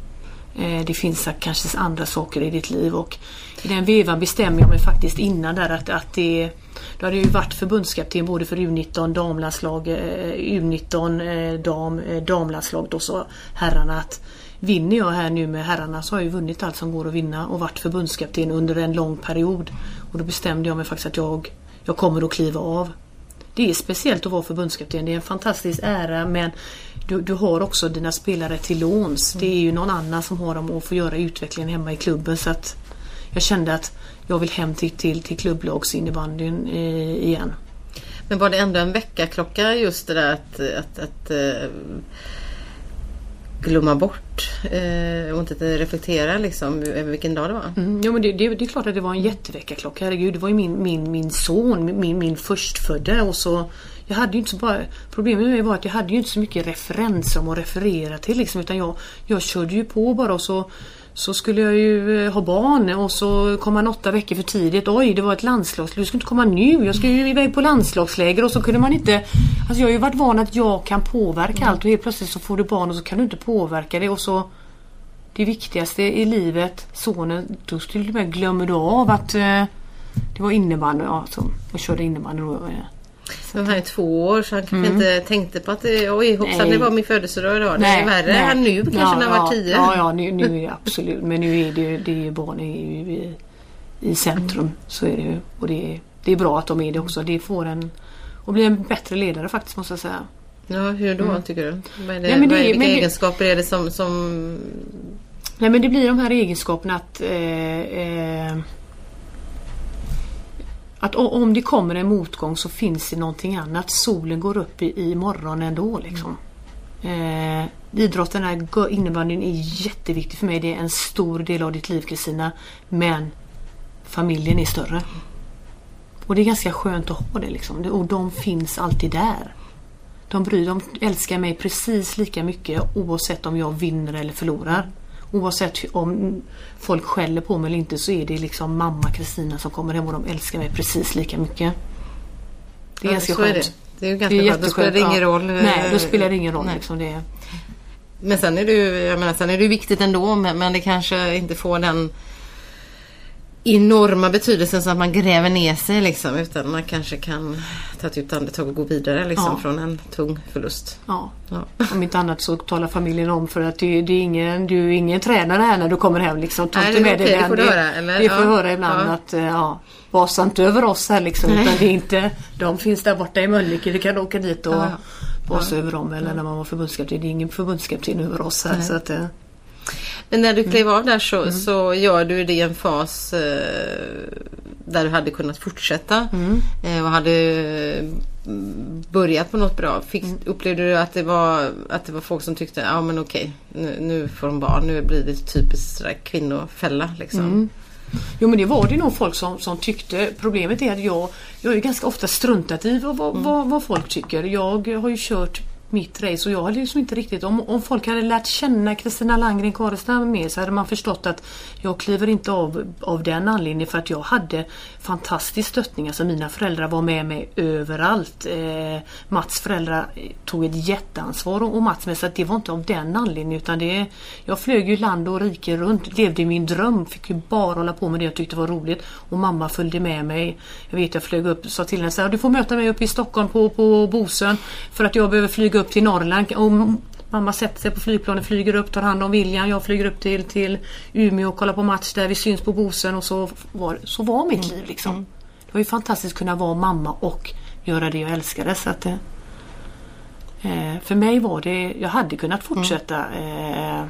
Eh, det finns kanske andra saker i ditt liv och i den vevan bestämmer jag mig faktiskt innan där att, att det då hade jag ju varit förbundskapten både för U19 damlandslag, eh, U19 eh, dam, damlandslag och så herrarna att Vinner jag här nu med herrarna så har jag ju vunnit allt som går att vinna och varit förbundskapten under en lång period. Och då bestämde jag mig faktiskt att jag, jag kommer att kliva av. Det är speciellt att vara förbundskapten. Det är en fantastisk ära men du, du har också dina spelare till låns. Det är ju någon annan som har dem och får göra utvecklingen hemma i klubben. Så att jag kände att jag vill hem till, till, till klubblagsinnebandyn eh, igen. Men var det ändå en väckarklocka just det där att, att, att eh, glömma bort eh, och inte reflektera liksom över vilken dag det var? Mm, ja, men det, det, det är klart att det var en jätteväckarklocka. Herregud, det var ju min, min, min son, min, min förstfödda. Och så, jag hade ju inte så bra, problemet med mig var att jag hade ju inte så mycket referenser om att referera till. Liksom, utan jag, jag körde ju på bara och så så skulle jag ju eh, ha barn och så kom han åtta veckor för tidigt. Oj, det var ett landslagsläger. Du skulle inte komma nu. Jag skulle ju iväg på landslagsläger och så kunde man inte... Alltså jag har ju varit van att jag kan påverka allt och helt plötsligt så får du barn och så kan du inte påverka det och så... Det viktigaste i livet, sonen, då skulle du med glömmer du av att eh, det var innebandy, ja, så, och körde innebandy då. Eh. Men han är två år så han kanske inte tänkte på att det, oj hoppsan Nej. det var min födelsedag idag. Det är värre än nu kanske ja, när han var ja, tio. Ja, ja nu, nu är det absolut. Men nu är det ju, det är ju barn i, i centrum. Så är det ju. Och det är, det är bra att de är det också. Det får en och bli en bättre ledare faktiskt måste jag säga. Ja, hur då tycker du? Vad är det, Ja, men det- är, vilka men det- egenskaper är det som, som Nej men det blir de här egenskaperna att eh, eh, att om det kommer en motgång så finns det någonting annat. Solen går upp i, i morgon ändå liksom. Eh, idrotten är, innebandyn är jätteviktig för mig. Det är en stor del av ditt liv Kristina. Men familjen är större. Och det är ganska skönt att ha det liksom. Och de finns alltid där. De bryr de älskar mig precis lika mycket oavsett om jag vinner eller förlorar. Oavsett om folk skäller på mig eller inte så är det liksom mamma Kristina som kommer hem och de älskar mig precis lika mycket. Det är Ja, ganska är skönt. det. Det är ju Det ganska är skönt. Då spelar det ingen ja. roll. eh, Nej, då spelar det ingen roll. Nej. Liksom det. Men sen är det ju, jag menar, sen är det viktigt ändå men, men det kanske inte får den enorma betydelsen så att man gräver ner sig liksom utan man kanske kan ta ett djupt andetag och gå vidare liksom Ja. från en tung förlust. Ja. Ja. Om inte annat så talar familjen om för att det, det är ingen, du är ingen tränare här när du kommer hem. Liksom. Ta inte med dig det får den. du höra, eller? Det får Ja. höra ibland att eh, ja, basa inte över oss här liksom. Nej. Utan det är inte, de finns där borta i Mölnlycke. Du kan åka dit och Ja. basa över dem. Eller när man var förbundskapten. Det är ingen förbundskapten över oss här. Nej. Så att, eh, Men när du klev av där så, Mm. så gör du det i en fas eh, där du hade kunnat fortsätta Mm. eh, och hade eh, börjat på något bra. Fick, Mm. Upplevde du att det, var, att det var folk som tyckte ja men okej nu, nu får de barn, nu blir det typiskt sådär kvinnofälla liksom. Mm. Jo men det var det nog folk som, som tyckte. Problemet är att jag, jag ju ganska ofta struntat i vad, vad, vad, vad folk tycker. Jag har ju kört mitt race och jag hade liksom inte riktigt... Om, om folk hade lärt känna Kristina Landgren Karestam mer så hade man förstått att jag kliver inte av av den anledningen för att jag hade fantastisk stöttning. Alltså mina föräldrar var med mig överallt. Eh, Mats föräldrar tog ett jätteansvar och, och Mats med så att det var inte av den anledningen utan det... Jag flög ju land och rike runt, levde min dröm, fick ju bara hålla på med det jag tyckte var roligt. Och mamma följde med mig. Jag vet jag flög upp, sa till henne så här, du får möta mig uppe i Stockholm på, på Bosön för att jag behöver flyga upp till Norrland. Och mamma sätter sig på flygplanet, flyger upp, tar hand om William. Jag flyger upp till, till Umeå och kollar på match där. Vi syns på Bosön och så var, så var mitt liv liksom. Det var ju fantastiskt att kunna vara mamma och göra det jag älskade. Så att, eh, eh, för mig var det, jag hade kunnat fortsätta eh,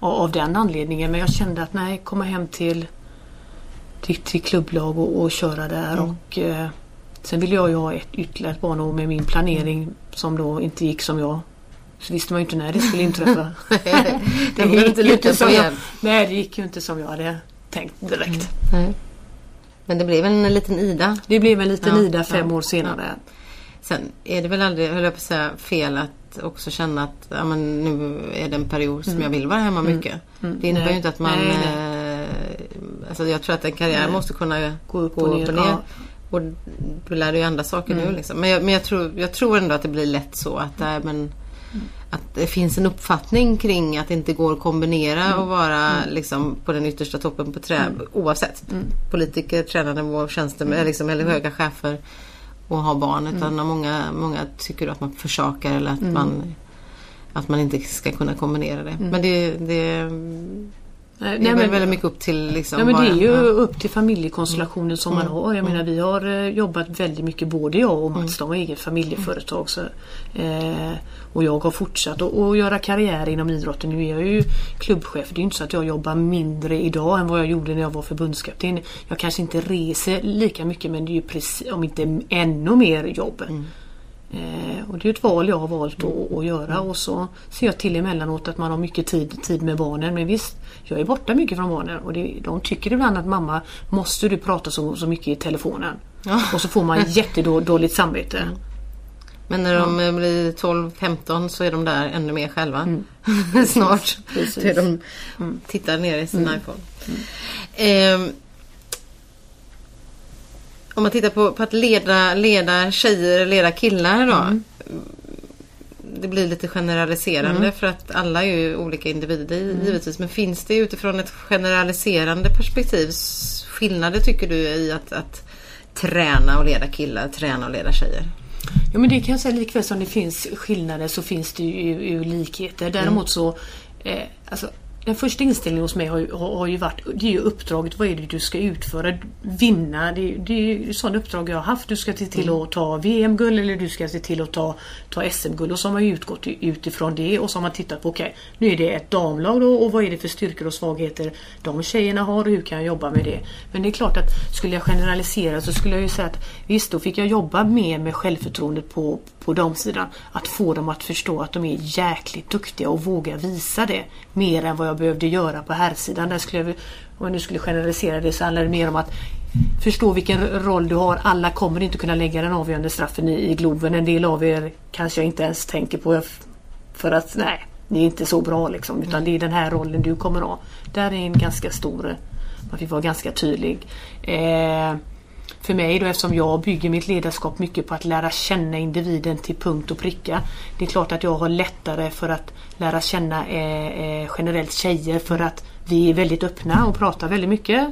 av, den anledningen men jag kände att nej, komma hem till, till, till klubblag och, och köra där och eh, Sen ville jag ju ha ett, ytterligare ett barn och med min planering som då inte gick som jag så visste man ju inte när det skulle inträffa. det var inte lika som jag. Nej, det gick ju inte som jag hade tänkt direkt. Nej. Men det blev en liten Ida. Det blev en liten Ja, Ida fem ja, år senare. Sen är det väl aldrig, höll jag på att säga, fel att också känna att ja, men nu är det en period som jag vill vara hemma mycket. Det innebär Mm. Nej. ju inte att man... Nej, Eh, alltså jag tror att en karriär Nej. måste kunna Gå upp och ner, ja. Och du lär dig ju andra saker Mm. nu liksom. Men, jag, men jag, tror, jag tror ändå att det blir lätt så att, äh, men, Mm. att det finns en uppfattning kring att det inte går att kombinera Mm. och vara liksom, på den yttersta toppen på trä oavsett. Mm. Politiker, tränarnivå, tjänstemän liksom, eller höga chefer och ha barn. Mm. Utan många, många tycker att man försakar eller att man att man inte ska kunna kombinera det. Men det, det, Nej, det är nej, men- väldigt mycket upp till liksom Ja men det är ju ja. upp till familjekonstellationen som man har. Jag menar vi har eh, jobbat väldigt mycket både jag och Mats, de har eget familjeföretag. Så, eh, och jag har fortsatt att göra karriär inom idrotten. Nu är jag ju klubbchef. Det är ju inte så att jag jobbar mindre idag än vad jag gjorde när jag var förbundskapten. Jag kanske inte reser lika mycket men det är ju precis, om inte ännu mer jobb. Eh, och det är ett val jag har valt att, att göra och så ser jag till emellanåt att man har mycket tid, tid med barnen. Men visst, jag är borta mycket från barnen och det, de tycker ibland att mamma, måste du prata så, så mycket i telefonen? Ja. Och så får man jättedåligt samvete. Men när de eh, blir 12-15 så är de där ännu mer själva. Snart. Mm. Precis. Så är de tittar ner i sin iPhone. Ehm, om man tittar på, på att leda, leda tjejer, leda killar då. Det blir lite generaliserande för att alla är ju olika individer givetvis. Men finns det utifrån ett generaliserande perspektiv skillnader tycker du i att, att träna och leda killar, träna och leda tjejer? Ja men det kan jag säga likväl som det finns skillnader så finns det ju, ju likheter. Däremot så eh, alltså, den första inställningen hos mig har ju, har, har ju varit det är ju uppdraget, vad är det du ska utföra? Vinna, det, det är ju sådana uppdrag jag har haft. Du ska se till att ta VM-guld eller du ska se till att ta, ta SM-guld. Och så har man utgått utifrån det och så har man tittat på okej, nu är det ett damlag då och vad är det för styrkor och svagheter de tjejerna har och hur kan jag jobba med det? Men det är klart att skulle jag generalisera så skulle jag ju säga att visst, då fick jag jobba mer med självförtroendet på, på damsidan. Att få dem att förstå att de är jäkligt duktiga och våga visa det. Mer än vad jag behövde göra på herrsidan. Där skulle jag, om jag nu skulle generalisera det så handlar det mer om att förstå vilken roll du har. Alla kommer inte kunna lägga den avgörande straffen i, i Globen. En del av er kanske jag inte ens tänker på. För att nej, ni är inte så bra liksom. Utan det är den här rollen du kommer ha. Där är en ganska stor, man fick vara ganska tydlig. Eh, för mig då eftersom jag bygger mitt ledarskap mycket på att lära känna individen till punkt och pricka. Det är klart att jag har lättare för att lära känna eh, eh, generellt tjejer för att vi är väldigt öppna och pratar väldigt mycket.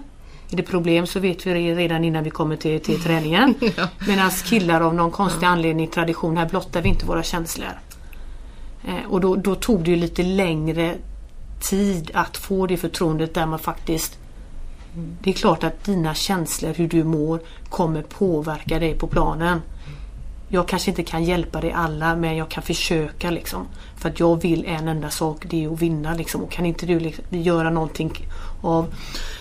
Är det problem så vet vi det redan innan vi kommer till, till träningen. Ja. Medan killar av någon konstig anledning, tradition, här blottar vi inte våra känslor. Eh, och då, då tog det ju lite längre tid att få det förtroendet där man faktiskt det är klart att dina känslor, hur du mår, kommer påverka dig på planen. Jag kanske inte kan hjälpa dig alla men jag kan försöka liksom. För att jag vill en enda sak, det är att vinna liksom. Och kan inte du liksom, göra någonting av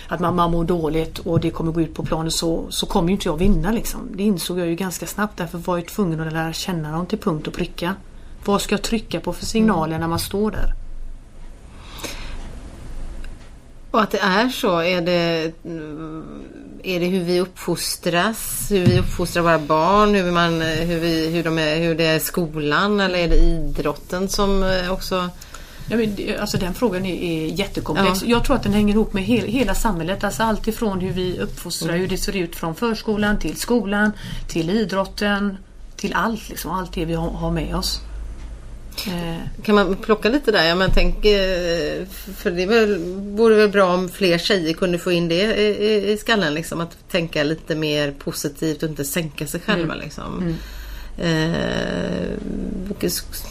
att man, mår dåligt och det kommer gå ut på planen så, så kommer ju inte jag vinna liksom. Det insåg jag ju ganska snabbt. Därför var jag tvungen att lära känna dem till punkt och pricka. Vad ska jag trycka på för signaler när man står där? Och att det är så, är det, är det hur vi uppfostras, hur vi uppfostrar våra barn, hur, man, hur, vi, hur, de är, hur det är skolan eller är det idrotten som eh, också... Ja, men, alltså den frågan är, är jättekomplex. Ja. Jag tror att den hänger ihop med hel, hela samhället. Alltså allt ifrån hur vi uppfostrar, hur det ser ut från förskolan till skolan, till idrotten, till allt. Liksom, allt det vi har, har med oss. Eh, Kan man plocka lite där? Ja, men tänk, eh, för det väl, vore väl bra om fler tjejer kunde få in det i, i- skallen. Liksom, att tänka lite mer positivt och inte sänka sig själva. Liksom. Eh, vilket-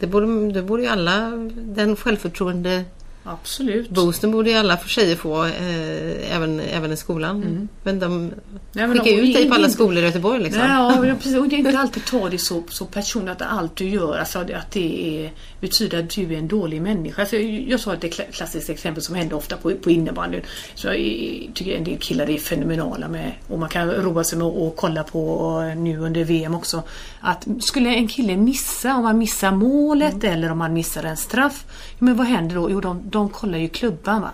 det, borde, det borde ju alla, den självförtroende absolut. Boosten borde ju alla tjejer få, eh, även, även i skolan. Men de Nej, skickar ut dig på alla skolor i Göteborg liksom. Nej, ja, precis. Och det är inte alltid ta det så, så personligt att allt du gör alltså, att det är, betyder att du är en dålig människa. Alltså, jag sa ett kla- klassiskt exempel som händer ofta på, på innebandyn. Så jag är- tycker en del killar är fenomenala med och man kan roa sig med att kolla på eh, nu under VM också. Att skulle en kille missa, om man missar målet eller om man missar en straff. Men vad händer då? Jo, de, de kollar ju klubban va.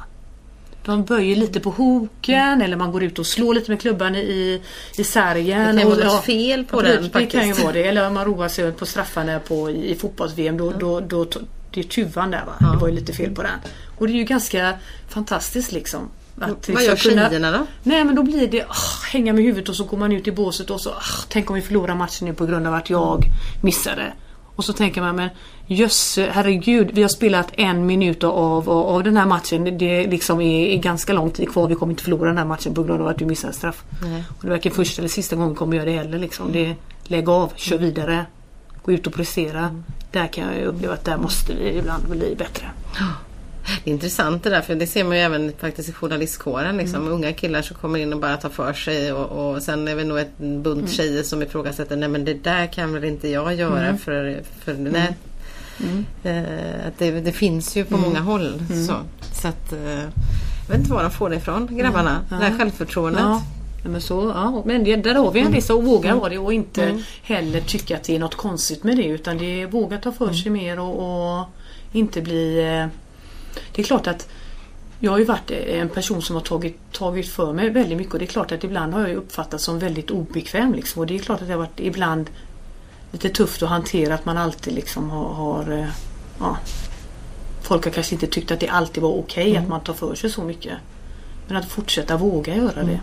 De böjer lite på hoken eller man går ut och slår lite med klubban i, i sargen. Det kan vara något ja. fel på Ja, den det, det kan ju faktiskt. vara det. Eller om man roar sig på straffarna på, i, i fotbolls-VM. Då, då, då, det är tuvan där va. Det var ju lite fel på den. Och det är ju ganska fantastiskt liksom. Att Vad gör kunna- tjejerna då? Nej men då blir det ah, hänga med huvudet och så går man ut i båset och så ah, tänk om vi förlorar matchen nu på grund av att jag missade. Och så tänker man men jösse herregud vi har spelat en minut av, av, av den här matchen. Det- liksom är, är ganska lång tid kvar. Vi kommer inte förlora den här matchen på grund av att du missade straff. Nej. Och det verkar första eller sista gången kommer göra det heller. Liksom. Det, lägg av, kör vidare. Gå ut och prestera. Där kan jag uppleva att där måste vi ibland bli bättre. Det är intressant det där för det ser man ju även faktiskt i journalistkåren. Liksom. Unga killar som kommer in och bara tar för sig och, och sen är det nog ett bunt tjejer som ifrågasätter nej men det där kan väl inte jag göra för, för nej. Eh, att det, det finns ju på många håll. Så, så att, eh, jag vet inte var de får det ifrån grabbarna. Det här självförtroendet. Ja. Ja, Men, så, ja. men det, där har vi en lista och våga vara det och inte heller tycka att det är något konstigt med det utan det är våga ta för sig mer och, och inte bli... Det är klart att jag har ju varit en person som har tagit, tagit för mig väldigt mycket och det är klart att ibland har jag uppfattats som väldigt obekväm liksom. och det är klart att det har varit ibland lite tufft att hantera att man alltid liksom har, har eh, ja, Folk har kanske inte tyckt att det alltid var okej att man tar för sig så mycket. Men att fortsätta våga göra det.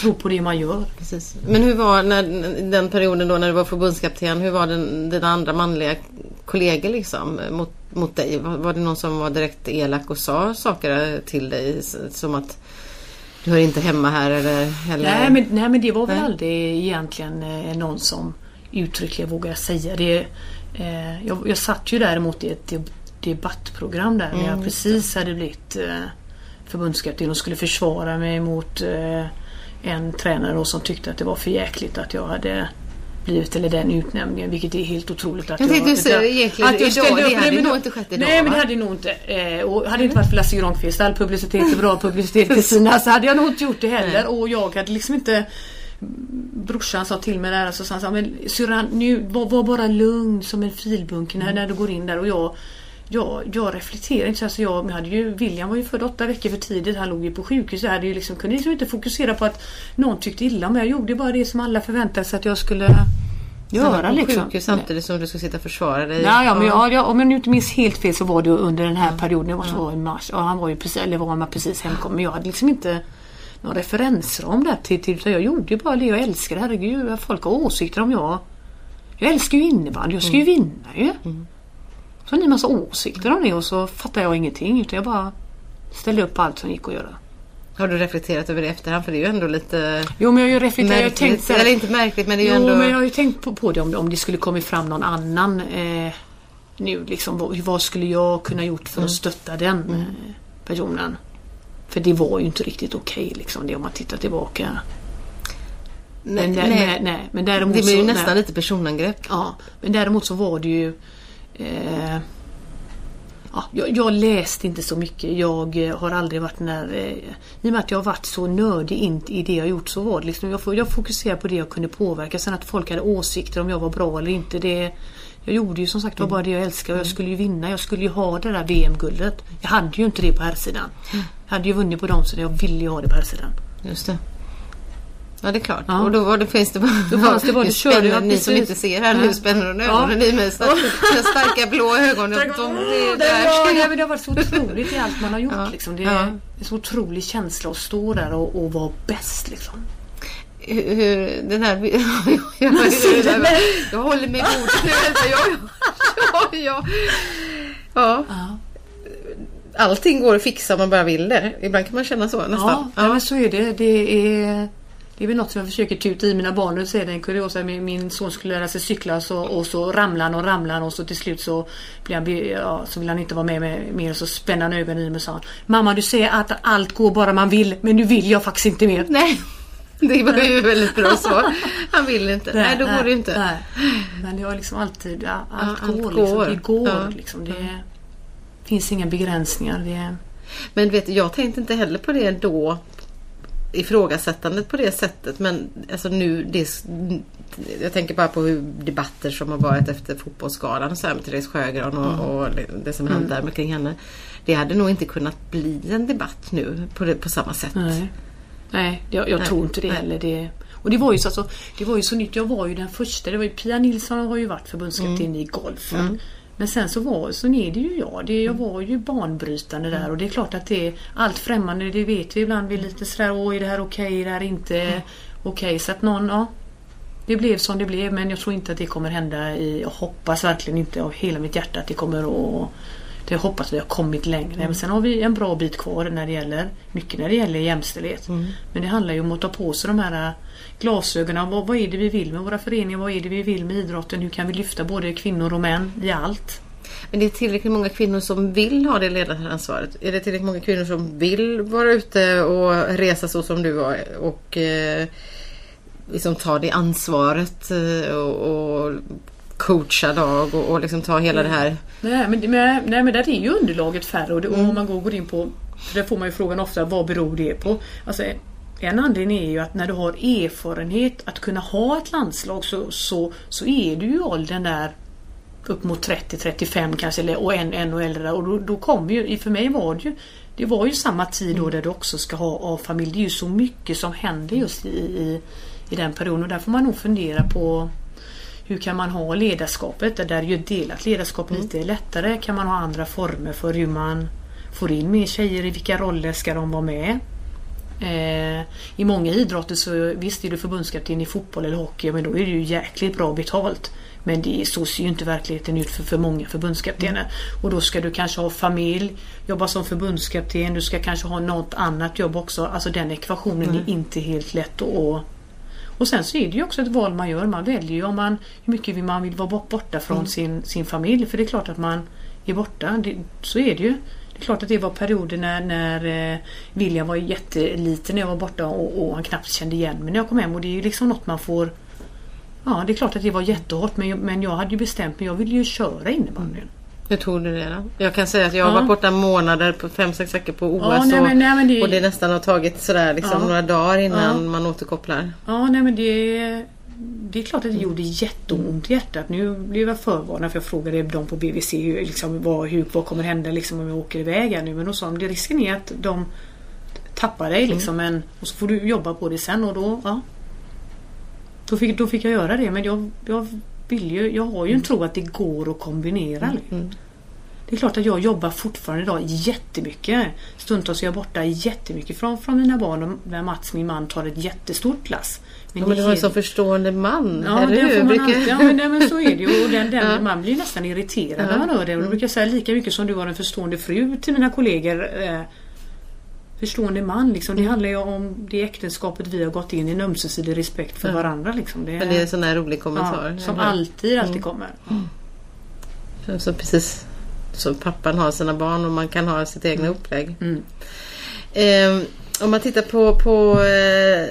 Tro på det man gör. Precis. Men hur var när, den perioden då när du var förbundskapten? Hur var den, dina andra manliga kollegor liksom mot, mot dig? Var, det någon som var direkt elak och sa saker till dig som att du hör inte hemma här eller? eller Nej men, nej men det var väl Nej. aldrig egentligen eh, någon som uttryckligen vågar säga det. Eh, jag, jag satt ju däremot i ett deb- debattprogram där när jag precis hade blivit eh, förbundskapten och skulle försvara mig mot eh, en tränare då som tyckte att det var för jäkligt att jag hade blivit eller den utnämningen vilket är helt otroligt att Jag tänkte jag, säga egentligen att jag idag, ställde det upp. hade Nej, men nog inte skett idag, Nej men det hade nog inte. Eh, och hade det inte varit för Lasse Granqvist, all publicitet är bra publicitet till sina så hade jag nog inte gjort det heller. Och jag hade liksom inte Brorsan sa till mig där, alltså, så han sa, men syrran nu var, var bara lugn som en filbunke när, när du går in där och jag jag, jag reflekterar inte så alltså jag, men hade ju, William var ju född åtta veckor för tidigt, han låg ju på sjukhus. Jag hade ju liksom, kunde liksom inte fokusera på att någon tyckte illa om mig. Jag gjorde bara det som alla förväntade sig att jag skulle göra. Liksom. sjukhus samtidigt som du ska sitta och försvara dig? Ja, ja, men jag, jag, om jag nu inte minns helt fel så var det under den här perioden, det måste vara i mars, och han var ju precis, eller var man precis hemkommen. Men jag hade liksom inte någon referensram där till, till utan jag gjorde ju bara det jag älskade. Herregud, folk har åsikter om jag. Jag älskar ju innebandy, jag ska ju vinna ju. Så har ni en massa åsikter om det och så fattar jag ingenting utan jag bara ställde upp allt som gick att göra. Har du reflekterat över det i efterhand? För det är ju ändå lite Jo men jag har ju reflekterat, jag har märkligt. tänkt Eller inte märkligt men det är ju Jo, ändå... men jag har ju tänkt på, på det om, om det skulle kommit fram någon annan eh, nu liksom. Vad, vad skulle jag kunna gjort för att stötta den eh, personen? För det var ju inte riktigt okej liksom det om man tittar tillbaka. nej, Men, nej. nej, nej, men däremot Det blir ju så, nästan nej. lite personangrepp. Ja, men däremot så var det ju eh, ja, jag, jag läste inte så mycket. Jag eh, har aldrig varit när... Eh, I och med att jag har varit så nördig in i det jag gjort så var det liksom, jag, jag fokuserade på det jag kunde påverka. Sen att folk hade åsikter om jag var bra eller inte. Det, jag gjorde ju som sagt var bara det jag älskade och jag skulle ju vinna. Jag skulle ju ha det där VM-guldet. Jag hade ju inte det på här sidan. Jag hade ju vunnit på dem så jag ville ju ha det på här sidan. Just det. Ja det är klart. Ja. Och då var det, finns det bara... Då fanns det bara- det körde jag ni som inte ser här Ja. nu spänner hon Ja. ögonen i mig. Så att de starka blå ögonen. De, de, det, det, jag... det har varit så otroligt i allt man har gjort. Ja. Liksom. Det är Ja. en så otrolig känsla att stå där och, och vara bäst. Liksom. Hur, hur, den här... jag, jag, jag, jag håller mig god nu. Jag, jag, jag, ja. Ja, Allting går att fixa om man bara vill det. Ibland kan man känna så nästan. ja, men så är det. Det är det är väl något som jag försöker tuta i mina barn. Nu säger en kuriosa. Min, min son skulle lära sig cykla så, och så ramlar han och ramlar han och så till slut så, blir han, ja, så vill han inte vara med, med mer. Så spänner han ögonen i mig och sa Mamma du säger att allt går bara man vill men nu vill jag faktiskt inte mer. Nej. Det var ju väldigt bra svar. Han vill inte. Nej, nej då går det inte. Nej. Men det har liksom alltid, ja, allt, ja, går, allt liksom. går. Det går. Ja. Liksom. Det finns inga begränsningar. Det... Men vet jag tänkte inte heller på det då ifrågasättandet på det sättet. Men alltså nu, det, jag tänker bara på hur debatter som har varit efter fotbollsskalan så här med Therese Sjögran och, mm. och det som hände mm. där kring henne. Det hade nog inte kunnat bli en debatt nu på, det, på samma sätt. Nej, Nej jag, jag Nej. tror inte det Nej. heller. Det, och det var ju så, alltså, det var ju så nytt. Jag var ju den första. Det var ju, Pia Nilsson har ju varit förbundskapten mm. i golfen. Mm. Men sen så, var, så är det ju jag. Det, jag var ju banbrytande där och det är klart att det är allt främmande, det vet vi ibland. Vi är lite sådär, åh är det här okej, okay? är det här inte mm. okej? Okay? Så att någon, ja. Det blev som det blev men jag tror inte att det kommer hända i, jag hoppas verkligen inte av hela mitt hjärta att det kommer att jag hoppas att vi har kommit längre. Mm. Men sen har vi en bra bit kvar när det gäller mycket när det gäller jämställdhet. Mm. Men det handlar ju om att ta på sig de här glasögonen. Vad, vad är det vi vill med våra föreningar? Vad är det vi vill med idrotten? Hur kan vi lyfta både kvinnor och män i allt? Men det är tillräckligt många kvinnor som vill ha det ledaransvaret? Är det tillräckligt många kvinnor som vill vara ute och resa så som du var och eh, liksom ta det ansvaret eh, och, och coacha lag och, och liksom ta hela mm. det här? Nej men, nej, nej, men där är ju underlaget färre och, det, mm. om man går, går in på där får man ju frågan ofta vad beror det på? Alltså, en anledning är ju att när du har erfarenhet att kunna ha ett landslag så, så, så är du ju åldern där upp mot 30-35 kanske och en ännu äldre. Och då, då kommer ju, för mig var det ju det var ju samma tid då där du också ska ha av familj. Det är ju så mycket som händer just i, i, i den perioden och där får man nog fundera på hur kan man ha ledarskapet? Där ju delat ledarskap mm. lite lättare. Kan man ha andra former för hur man får in mer tjejer? I vilka roller ska de vara med? Eh, I många idrotter så visst är du förbundskapten i fotboll eller hockey men då är det ju jäkligt bra betalt. Men det, så ser ju inte verkligheten ut för, för många förbundskaptener. Mm. Och då ska du kanske ha familj, jobba som förbundskapten, du ska kanske ha något annat jobb också. Alltså den ekvationen mm. är inte helt lätt att och sen så är det ju också ett val man gör. Man väljer ju om man, hur mycket man vill vara borta från mm. sin, sin familj. För det är klart att man är borta. Det, så är det ju. Det är klart att det var perioder när, när eh, William var jätteliten när jag var borta och, och han knappt kände igen mig när jag kom hem. Och det är ju liksom något man får Ja det är klart att det var jättehårt men, men jag hade ju bestämt mig. Jag ville ju köra innebandyn. Mm. Hur tog du det då? Jag kan säga att jag har varit borta månader på fem sex veckor på OS ja, nej, och, nej, men det... och det nästan har tagit sådär liksom ja. några dagar innan ja. man återkopplar. Ja nej men det det är klart att det gjorde jätteont i hjärtat. Nu blev jag förvarnad för jag frågade dem på BVC hur, liksom, vad, hur, vad kommer hända liksom, om jag åker iväg här nu. Men då sa de det risken är att de tappar dig liksom, mm. men, och så får du jobba på det sen och då, ja. Då fick, då fick jag göra det men jag, jag vill ju, jag har ju en mm. tro att det går att kombinera. Mm. mm. Det är klart att jag jobbar fortfarande idag jättemycket. Stundtals är jag borta jättemycket från, från mina barn när Mats, min man, tar ett jättestort lass. Men, ja, men du har en så förstående man, ja, eller hur? Man alltid, ja, men, men så är det ju. Och den, den, ja. Man blir nästan irriterad ja. när man hör det. Och då brukar jag säga lika mycket som du har en förstående fru till mina kollegor. Eh, förstående man. Liksom. Det mm. handlar ju om det äktenskapet vi har gått in i, en ömsesidig respekt för varandra. Liksom. Det är, men det är en sån här rolig kommentar. som alltid, alltid mm. kommer. Mm. Så precis så pappan har sina barn och man kan ha sitt egna mm. upplägg. Mm. Eh, om man tittar på, på eh,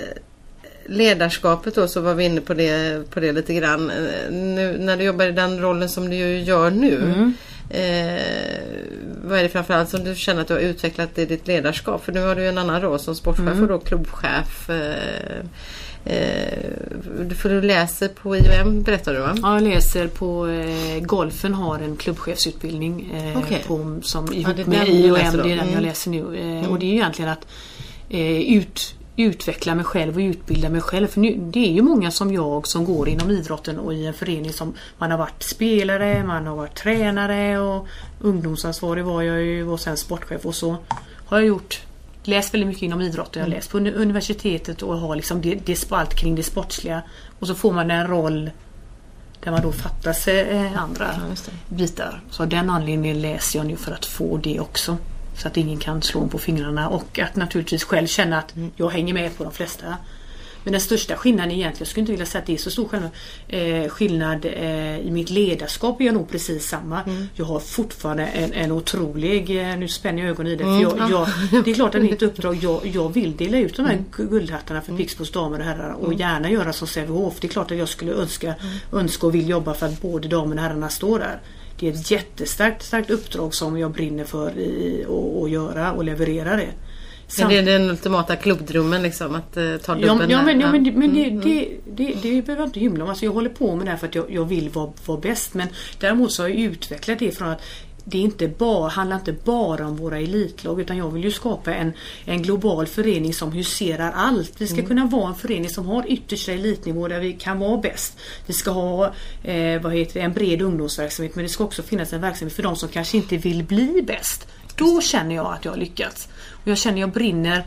ledarskapet då så var vi inne på det, på det lite grann. Eh, nu, när du jobbar i den rollen som du gör nu. Mm. Eh, vad är det framförallt som du känner att du har utvecklat i ditt ledarskap? För nu har du en annan roll som sportchef mm. och då klubbchef. Eh, Eh, för du läser på IOM berättar du va? Ja, jag läser på eh, Golfen har en klubbchefsutbildning eh, okay. på, som ihop ja, med IOM. Det är den mm. jag läser nu. Eh, mm. Och det är ju egentligen att eh, ut, utveckla mig själv och utbilda mig själv. För nu, det är ju många som jag som går inom idrotten och i en förening som man har varit spelare, man har varit tränare och ungdomsansvarig var jag ju och sen sportchef och så har jag gjort läst väldigt mycket inom idrott och jag har mm. läst på universitetet och har liksom det, det spalt kring det sportsliga. Och så får man en roll där man då fattar sig eh, andra ja, bitar. Så av den anledningen läser jag nu för att få det också. Så att ingen kan slå på fingrarna och att naturligtvis själv känna att mm. jag hänger med på de flesta Men den största skillnaden egentligen, jag skulle inte vilja säga att det är så stor skillnad, eh, skillnad eh, i mitt ledarskap är jag nog precis samma. Mm. Jag har fortfarande en, en otrolig, eh, nu spänner jag ögonen i det, för jag, mm. jag, det är klart att mitt uppdrag, jag, jag vill dela ut de här mm. guldhattarna för Pixbos damer och herrar och mm. gärna göra som Sävehof. Det är klart att jag skulle önska, mm. önska och vill jobba för att både damerna och herrarna står där. Det är ett jättestarkt starkt uppdrag som jag brinner för att göra och leverera det. Men det är den ultimata klubbdrömmen liksom att uh, ta dubben ja, ja, men, ja, men, men mm, det, mm. det, det, det, behöver jag inte hymla om. Alltså, jag håller på med det här för att jag, jag vill vara, vara bäst. Men däremot så har jag utvecklat det från att det inte bara, handlar inte bara om våra elitlag utan jag vill ju skapa en, en global förening som huserar allt. Vi ska mm. kunna vara en förening som har yttersta elitnivå där vi kan vara bäst. Vi ska ha eh, vad heter det, en bred ungdomsverksamhet men det ska också finnas en verksamhet för de som kanske inte vill bli bäst. Då känner jag att jag har lyckats. Och jag känner jag brinner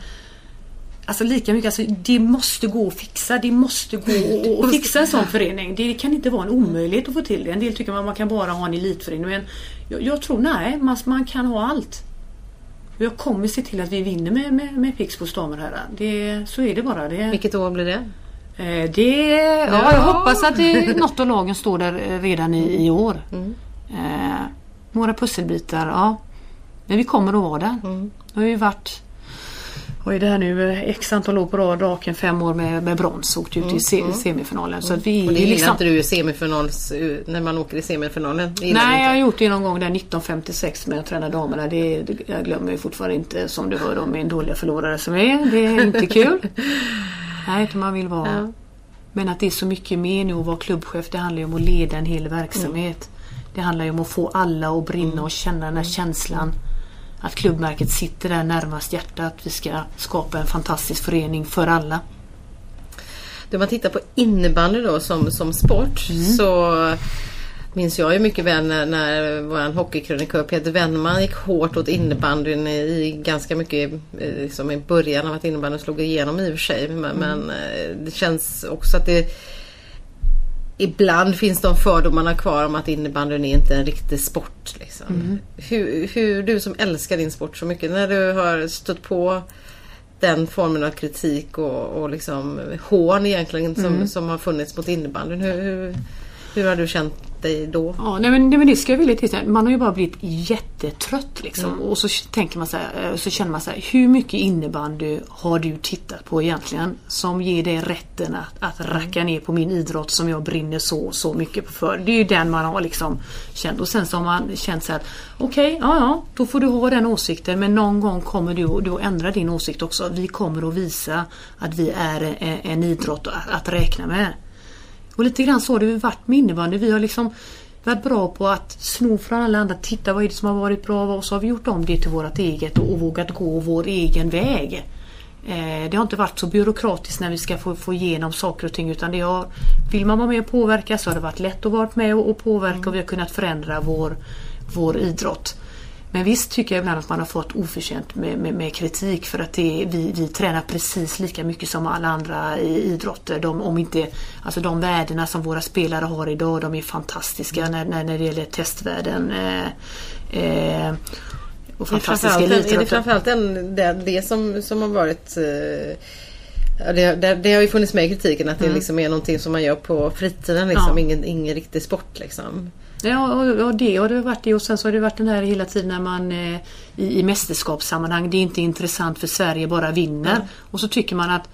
Alltså lika mycket, alltså, det måste gå att fixa. Det måste gå att fixa en sån förening. Det kan inte vara en omöjlighet att få till det. En del tycker att man kan bara ha en elitförening. Men jag, jag tror nej, man, man, kan ha allt. Jag kommer se till att vi vinner med, med, med Pixbos damer här. Det, så är det bara. Det, Vilket år blir det? Eh, det ja, jag hoppas att det, något av lagen står där eh, redan i, i år. Mm. Eh, några pusselbitar, ja. Men vi kommer att vara där. Mm. Det har ju varit vad är det här nu, x antal år på rad, raken fem år med, med brons, åkte ut mm, i se, mm. semifinalen. Så att vi, och det är liksom... inte du i semifinal när man åker i semifinalen? Nej, jag har gjort det någon gång där 1956 med att träna damerna. Det, det, jag glömmer ju fortfarande inte som du hör om min dåliga förlorare som är. Det är inte kul. Nej, man vill vara... Ja. Men att det är så mycket mer nu att vara klubbchef. Det handlar ju om att leda en hel verksamhet. Mm. Det handlar ju om att få alla att brinna mm. och känna den här känslan att klubbmärket sitter där närmast hjärtat. Vi ska skapa en fantastisk förening för alla. Om man tittar på innebandy då som, som sport mm. så minns jag ju mycket väl när, när vår hockeykrönikör Peter Wennman gick hårt åt innebandyn i ganska mycket eh, liksom i början av att innebandyn slog igenom i och för sig. Men, mm. men eh, det känns också att det ibland finns de fördomarna kvar om att innebandyn är inte en riktig sport. Liksom. Mm. Hur, hur, du som älskar din sport så mycket, när du har stött på den formen av kritik och, och liksom hån egentligen som, mm. som har funnits mot innebandyn. Hur, hur, hur har du känt dig då? Ja, nej, men, nej, men det ska jag vilja tillstå. Man har ju bara blivit jättetrött liksom. Mm. Och så tänker man så här, eh, så känner man så här, hur mycket innebandy har du tittat på egentligen? Som ger dig rätten att, att mm. racka ner på min idrott som jag brinner så så mycket för. Det är ju den man har liksom känt. Och sen så har man känt så här, okej, okay, ja ja, då får du ha den åsikten men någon gång kommer du, du att ändra din åsikt också. Vi kommer att visa att vi är en, en idrott att, att räkna med. Och lite grann så har det varit med innebandy. Vi har liksom varit bra på att sno från alla andra, titta vad är det som har varit bra och så har vi gjort om det till vårt eget och, och vågat gå vår egen väg. Eh, det har inte varit så byråkratiskt när vi ska få, få igenom saker och ting utan det har, vill man vara med och påverka så har det varit lätt att vara med och, och påverka mm. och vi har kunnat förändra vår, vår idrott. Men visst tycker jag ibland att man har fått oförtjänt med, med, med kritik för att det, vi, vi tränar precis lika mycket som alla andra i idrotter. De, om inte, alltså de värdena som våra spelare har idag, de är fantastiska när, när, när det gäller testvärden. Eh, eh, och fantastiska är det är det, framförallt den, det, det som, som har varit eh, det, det, det, har ju funnits med i kritiken att det mm. liksom är någonting som man gör på fritiden. Liksom. Ja. Ingen, ingen riktig sport. Liksom. Ja, och det har det varit det och sen så har det varit den här hela tiden när man eh, i, i mästerskapssammanhang, det är inte intressant för Sverige bara vinner. Mm. Och så tycker man att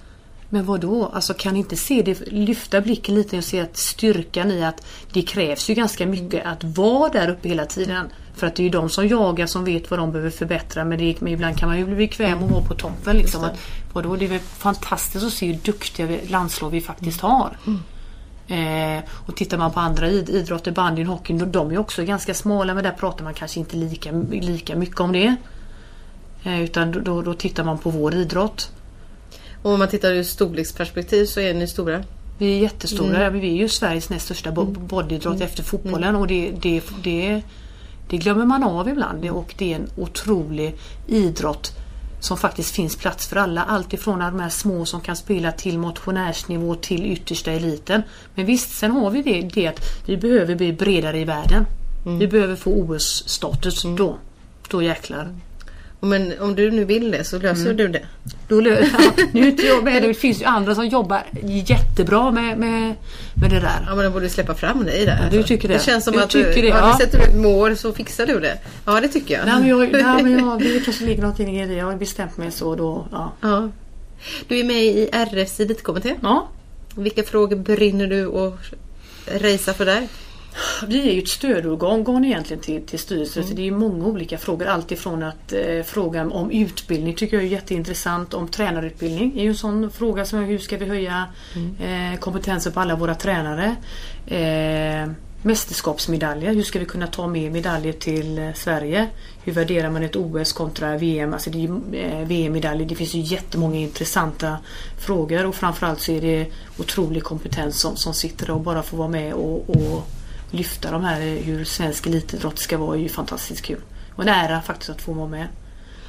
men vad då? Alltså kan inte se det, lyfta blicken lite och se att styrkan i att det krävs ju ganska mycket att vara där uppe hela tiden. För att det är ju de som jagar som vet vad de behöver förbättra men, det, men ibland kan man ju bli bekväm och vara på toppen. Liksom. Att, vadå? Det är fantastiskt att se hur duktiga landslag vi faktiskt har. Mm. Eh, och tittar man på andra idrotter, bandyn, hockeyn, de är också ganska smala men där pratar man kanske inte lika, lika mycket om det. Eh, utan då, då tittar man på vår idrott. Och om man tittar ur storleksperspektiv så är ni stora? Vi är jättestora. Mm. Vi är ju Sveriges näst största mm. bodyidrott mm. efter fotbollen mm. och det, det, det, det glömmer man av ibland. Och det är en otrolig idrott som faktiskt finns plats för alla. Allt ifrån de här små som kan spela till motionärsnivå till yttersta eliten. Men visst, sen har vi det, det att vi behöver bli bredare i världen. Mm. Vi behöver få OS-status. Mm. Då, då jäklar. Men om du nu vill det så löser mm. du det. Då lö- ja, nu är inte jag med det. finns ju andra som jobbar jättebra med, med, med det där. Ja men de borde släppa fram dig där. Ja, du tycker det? Det känns som du att du, det, ja. sätter du ett mål så fixar du det. Ja det tycker jag. Nej men, jag, nej, men jag, det kanske ligger någonting i det. Jag har bestämt mig så då. Ja. ja. Du är med i RFs elitkommitté. Ja. Vilka frågor brinner du och racea för där? Vi är ju ett stödorgan egentligen till, till styrelsen mm. så det är många olika frågor. Allt ifrån att eh, frågan om utbildning tycker jag är jätteintressant. Om tränarutbildning är ju en sån fråga som hur ska vi höja mm. eh, kompetensen på alla våra tränare. Eh, mästerskapsmedaljer, hur ska vi kunna ta med medaljer till eh, Sverige? Hur värderar man ett OS kontra VM? Alltså det är eh, VM-medaljer. Det finns ju jättemånga intressanta frågor och framförallt så är det otrolig kompetens som, som sitter och bara får vara med och, och lyfta de här hur svensk elitidrott ska vara är ju fantastiskt kul. Och en ära faktiskt att få vara med.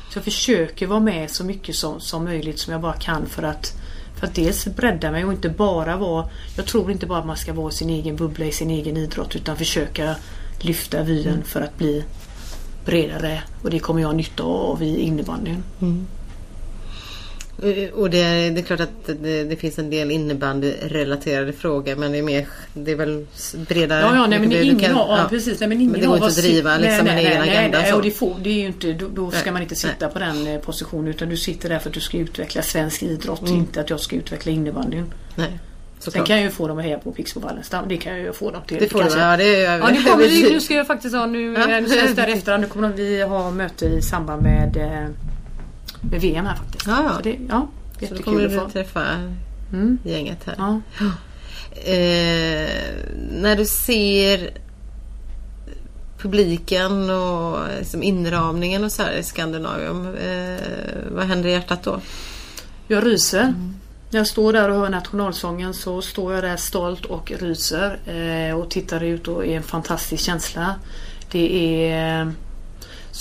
Så jag försöker vara med så mycket som, som möjligt som jag bara kan för att för att dels bredda mig och inte bara vara Jag tror inte bara att man ska vara sin egen bubbla i sin egen idrott utan försöka lyfta vyn mm. för att bli bredare och det kommer jag ha nytta av i innebandyn. Mm. Och det är, det är klart att det, det finns en del innebandyrelaterade frågor men det är mer Det är väl bredare. Ja, ja nej, men ingen kan, ja, precis, nej, men ingen men det går inte att driva liksom, nej, nej, en egen agenda. Nej, och det, får, det är ju inte, då, då ska man inte sitta på den eh, positionen utan du sitter där för att du ska utveckla svensk idrott. Mm. Inte att jag ska utveckla innebandyn. Nej. Såklart. Sen kan jag ju få dem att heja på Pixbo Wallenstam. Det kan jag ju få dem till. Det får du, ja, det ja, det kommer, Nu ska jag faktiskt ha nu, ja. nu känns det efter. Nu kommer vi ha möte i samband med, eh, med VM här faktiskt. Ja, ja. Så det, ja. Så då kommer du träffa mm. gänget här. Ja. Eh, när du ser publiken och liksom inramningen och så här i Skandinavium. Eh, vad händer i hjärtat då? Jag ryser. Mm. När jag står där och hör nationalsången så står jag där stolt och ryser eh, och tittar ut och är en fantastisk känsla. Det är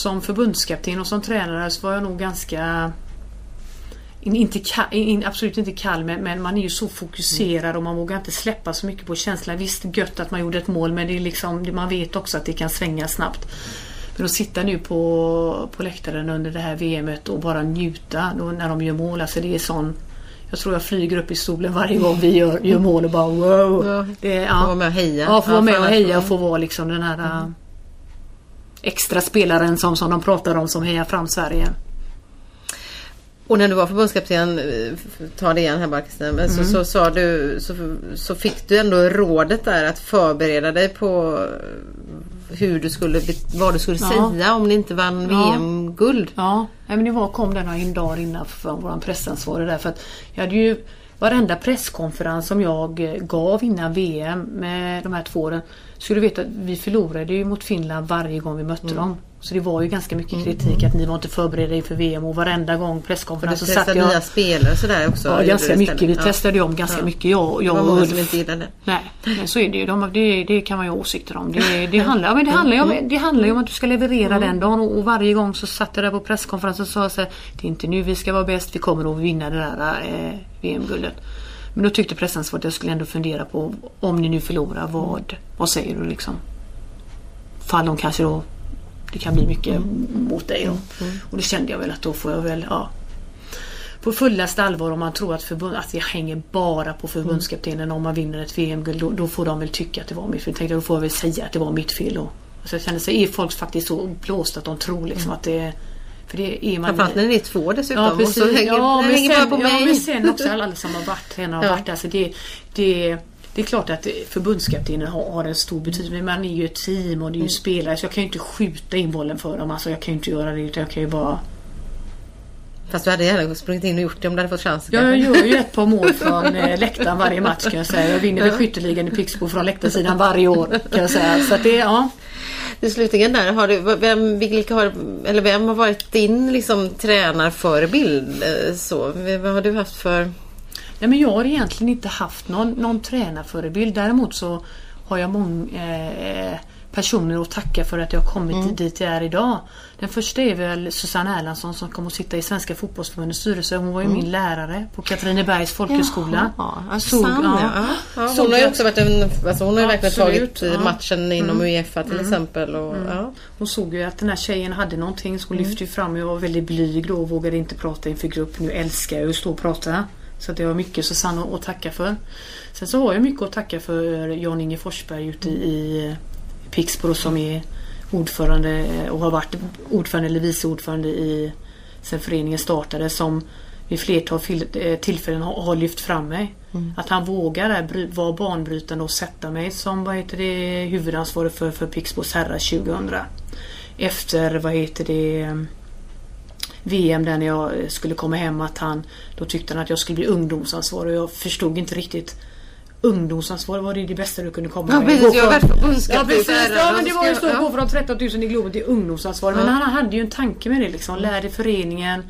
som förbundskapten och som tränare så var jag nog ganska inte kall, in, absolut inte kall men, men, man är ju så fokuserad och man vågar inte släppa så mycket på känslan. Visst gött att man gjorde ett mål men det är liksom, man vet också att det kan svänga snabbt. Men att sitta nu på, på läktaren under det här VMet och bara njuta då, när de gör mål. Alltså det är sån jag tror jag flyger upp i stolen varje gång vi gör, gör mål och bara wow. Ja, det, ja. Få vara med och heja. Ja, få vara med och heja och få vara liksom den här mm. Extra spelaren som, som de pratar om som hejar fram Sverige. Och när du var förbundskapten, eh, ta det igen här bara Kristina, mm. så, så, sa du, så, så fick du ändå rådet där att förbereda dig på hur du skulle, vad du skulle ja. säga om ni inte vann ja. VM-guld. Ja, men det var, kom den en dag innan för vår pressansvarig där för att jag hade ju varenda presskonferens som jag eh, gav innan VM med de här två åren. Skulle du veta att vi förlorade ju mot Finland varje gång vi mötte mm. dem. Så det var ju ganska mycket mm. kritik att ni var inte förberedda inför VM och varenda gång presskonferens så satt jag... nya spelare sådär också? Ja ganska mycket. Vi ja. testade ju om ganska ja. mycket. Jag, jag det var många som inte gillade Nej, men så är det ju. De, det, det kan man ju ha åsikter om. Det, det, handlar, men det, handlar ju om, det handlar ju om att du ska leverera mm. den dagen och, och, varje gång så satt jag där på presskonferensen och sa så här, Det är inte nu vi ska vara bäst. Vi kommer att vinna det där eh, VM-guldet. Men då tyckte pressansvaret att jag skulle ändå fundera på om ni nu förlorar, vad, vad säger du liksom? Fall de kanske då det kan bli mycket mm. mot dig då. Mm. Och då kände jag väl att då får jag väl ja, på fullaste allvar om man tror att, förbund, att jag hänger bara på förbundskaptenen om man vinner ett VM-guld. Då, då, får de väl tycka att det var mitt fel. Tänkte, då får jag väl säga att det var mitt fel. Och, så jag kände sig, är folk faktiskt så blåsta att de tror liksom mm. att det för det är man... Framförallt när det är två dessutom. Ja, precis. Och så hänger, ja, men hänger sen, på mig. Ja, men sen också alla som har varit tränare och ja. varit alltså det, det det är klart att förbundskaptenen har, har en stor betydelse men man är ju ett team och det är ju mm. spelare så jag kan ju inte skjuta in bollen för dem. Alltså jag kan ju inte göra det utan jag kan ju bara Fast du hade gärna sprungit in och gjort det om du hade fått chansen. Ja, jag gör ju ett par mål från eh, läktaren varje match kan jag säga. Jag vinner väl skytteligan i Pixbo från läktarsidan varje år kan jag säga. Så det, ja. Slutligen där, har du, vem, vilka har, eller vem har varit din liksom, tränarförebild? Eh, så, vad har du haft för Nej, men jag har egentligen inte haft någon, någon tränarförebild. Däremot så har jag många... eh, eh personer att tacka för att jag har kommit mm. dit jag är idag. Den första är väl Susanne Erlandsson som kommer att sitta i Svenska fotbollsförbundets styrelse. Hon var ju mm. min lärare på Katrinebergs folkhögskola. Jaha, Såg, ja. Ja. hon har ju också varit en, alltså hon har verkligen tagit ja. matchen inom mm. Uefa till mm. exempel. Och, mm. Hon såg ju att den här tjejen hade någonting så hon mm. lyfte fram. Jag var väldigt blyg då och vågade inte prata inför grupp. Nu älskar jag att stå och prata. Så det var mycket Susanne att tacka för. Sen så har jag mycket att tacka för Jan-Inge Forsberg ute i Pixbo som är ordförande och har varit ordförande eller vice ordförande i sen föreningen startade som vid flertal eh, tillfällen har, lyft fram mig. Mm. Att han vågar vara banbrytande och sätta mig som vad heter det, huvudansvarig för, för Pixbos herrar 2000. Efter vad heter det VM där när jag skulle komma hem att han då tyckte han att jag skulle bli ungdomsansvarig och jag förstod inte riktigt ungdomsansvar var det det bästa du kunde komma ja, med. Precis, jag har ja, precis. Ja, men det var ju så att gå från 13 000 i Globen till ungdomsansvar. Men han hade ju en tanke med det liksom. Lär dig föreningen,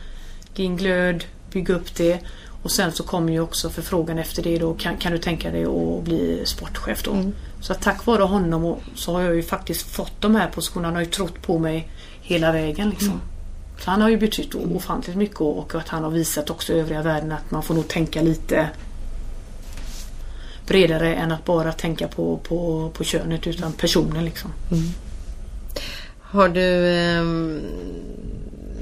din glöd, bygga upp det. Och sen så kommer ju också förfrågan efter det då. Kan, kan du tänka dig att bli sportchef då? Mm. Så att tack vare honom så har jag ju faktiskt fått de här positionerna. Han har ju trott på mig hela vägen liksom. Mm. Så han har ju betytt ofantligt mycket och att han har visat också övriga världen att man får nog tänka lite bredare än att bara tänka på, på, på könet utan personen liksom. Mm. Har du eh,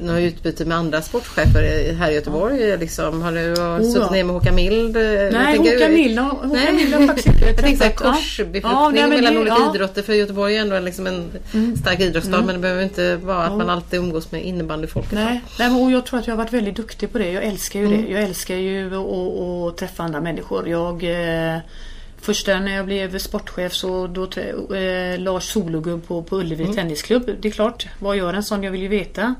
några utbyte med andra sportchefer här i Göteborg? Liksom, har du oh, suttit ja. ner med Håkan Mild? Nej, Håkan Mild, har faktiskt inte Jag tänkte korsbefruktning ja, mellan olika ja. idrotter för Göteborg är ändå liksom en mm. stark idrottsstad mm. men det behöver inte vara att man alltid umgås med innebandyfolket. Nej, nej och jag tror att jag har varit väldigt duktig på det. Jag älskar ju mm. det. Jag älskar ju att träffa andra människor. Jag eh, Första när jag blev sportchef så då eh, Lars Sologubb på, på Ullevi mm. Tennisklubb. Det är klart, vad gör en sån? Jag vill ju veta.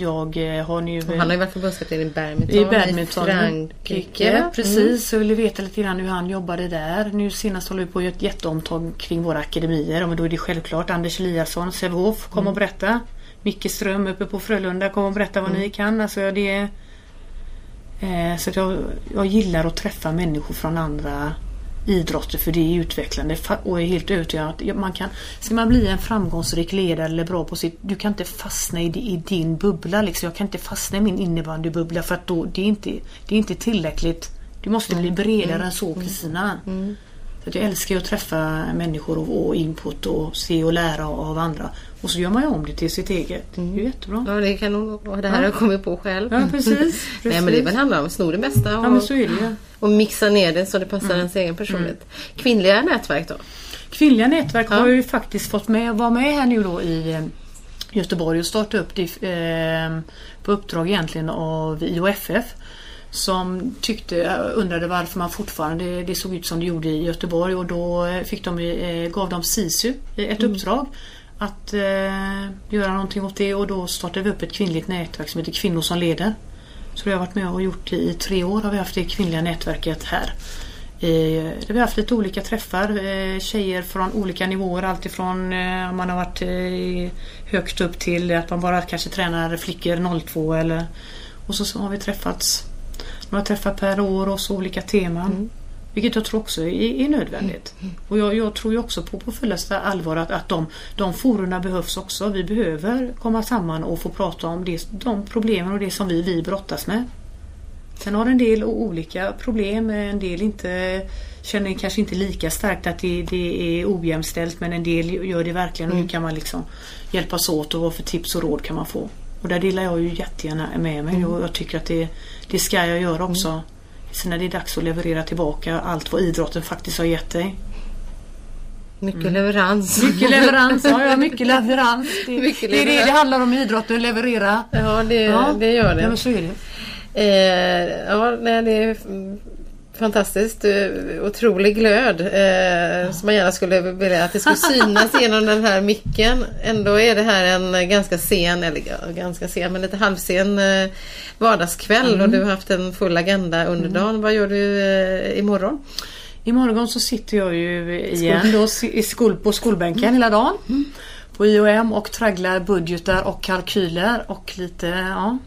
Jag eh, har nu... han har ju varit förbundskapten i badminton i, badminton, i Frankrike. Mm. Precis, mm. jag ville veta lite grann hur han jobbade där. Nu senast håller vi på att göra ett jätteomtag kring våra akademier. Men då är det självklart Anders Eliasson, Sävehof, kom mm. och berätta. Micke Ström uppe på Frölunda, kom och berätta vad mm. ni kan. Alltså det eh, så jag, jag gillar att träffa människor från andra idrotter för det är utvecklande och är helt övertygad att man kan, ska man bli en framgångsrik ledare eller bra på sitt, du kan inte fastna i, din bubbla liksom. Jag kan inte fastna i min innebandybubbla för att då, det är inte, det är inte tillräckligt. Du måste bli bredare mm. än så Kristina. Mm. Mm. Så jag älskar att träffa människor och, och, input och se och lära av andra. Och så gör man ju om det till sitt eget. Mm. Det är jättebra. Ja det kan nog det här ja. har jag kommit på själv. Ja precis. precis. Nej men det väl handlar om att sno det bästa. Och, ja men så är det ju och mixa ner det så det passar mm. ens egen personlighet. Mm. Kvinnliga nätverk då? Kvinnliga nätverk ja. har jag ju faktiskt fått med, vara med här nu då i eh, Göteborg och starta upp det eh, på uppdrag egentligen av IOFF som tyckte, eh, undrade varför man fortfarande det såg ut som det gjorde i Göteborg och då eh, fick de, gav de SISU ett mm. uppdrag att eh, göra någonting åt det och då startade vi upp ett kvinnligt nätverk som heter Kvinnor som leder. Så det har jag varit med och gjort i tre år har vi haft det kvinnliga nätverket här. Där vi har haft lite olika träffar. Eh, tjejer från olika nivåer. Alltifrån eh, man har varit eh, högt upp till att man bara kanske tränar flickor 02 eller och så har vi träffats några träffar per år och så olika teman. Mm. Vilket jag tror också är, är nödvändigt. Mm. Och jag, jag, tror ju också på, på fullaste allvar att, att de, de forumna behövs också. Vi behöver komma samman och få prata om det, de problemen och det som vi, vi brottas med. Sen har en del olika problem. En del inte känner kanske inte lika starkt att det, det är ojämställt men en del gör det verkligen och nu mm. kan man liksom hjälpas åt och vad för tips och råd kan man få. Och där delar jag ju jättegärna med mig och jag tycker att det, det ska jag göra också. Mm. Sen när det är dags att leverera tillbaka allt vad idrotten faktiskt har gett dig. Mycket mm. leverans. Mycket leverans, ja, ja mycket leverans. Det, mycket leverans. det är det det handlar om i idrotten, leverera. Ja det, ja. det gör det. Ja, men så är det. Eh, ja, nej, det är fantastiskt. Otrolig glöd. Eh, som man gärna skulle vilja att det skulle synas genom den här micken. Ändå är det här en ganska sen, eller ganska sen, men lite halvsen eh, vardagskväll mm. och du har haft en full agenda under mm. dagen. Vad gör du eh, imorgon? Imorgon så sitter jag ju igen då i skol, på skolbänken mm. hela dagen. Mm. På IOM och tragglar budgetar och kalkyler och lite ja.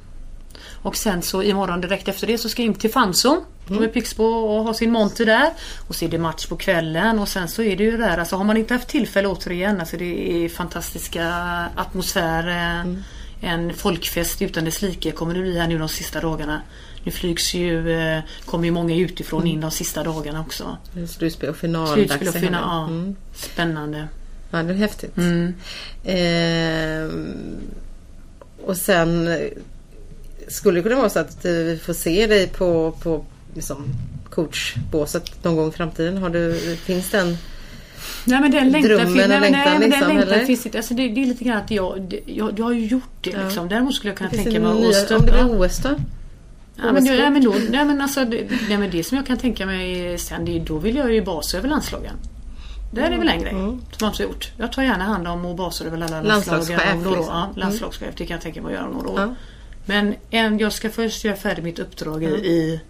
Och sen så imorgon direkt efter det så ska jag in till Fanso Mm. De är Pixbo och har sin monter där. Och så är det match på kvällen och sen så är det ju det här. Alltså har man inte haft tillfälle återigen. Alltså det är fantastiska atmosfär. Mm. En folkfest utan dess like kommer det bli här nu de sista dagarna. Nu flygs ju, eh, kommer ju många utifrån in de sista dagarna också. Slutspel och final. Slutspel och final, ja. Mm. Spännande. Ja, det är häftigt. Mm. Eh, och sen skulle det kunna vara så att vi får se dig på, på liksom, coachbåset någon gång i framtiden? Har du, finns den Nej men den längtan, drömmen nej, nej, nej, liksom, den längtan finns inte. Alltså det, det, är lite grann att jag, jag, jag har ju gjort det ja. liksom. Däremot skulle jag kunna tänka mig att stötta. Om det blir OS då? Ja, men, nej, men, då, nej, men alltså, det, nej, men det som jag kan tänka mig sen, det, då vill jag ju basa över landslagen. Det är väl en grej mm. som jag har gjort. Jag tar gärna hand om och basar över alla landslagen. Landslagschef. Liksom. Ja, landslagschef, mm. det kan jag tänka mig att göra om några år. Ja. Men en, jag ska först göra färdigt mitt uppdrag mm. i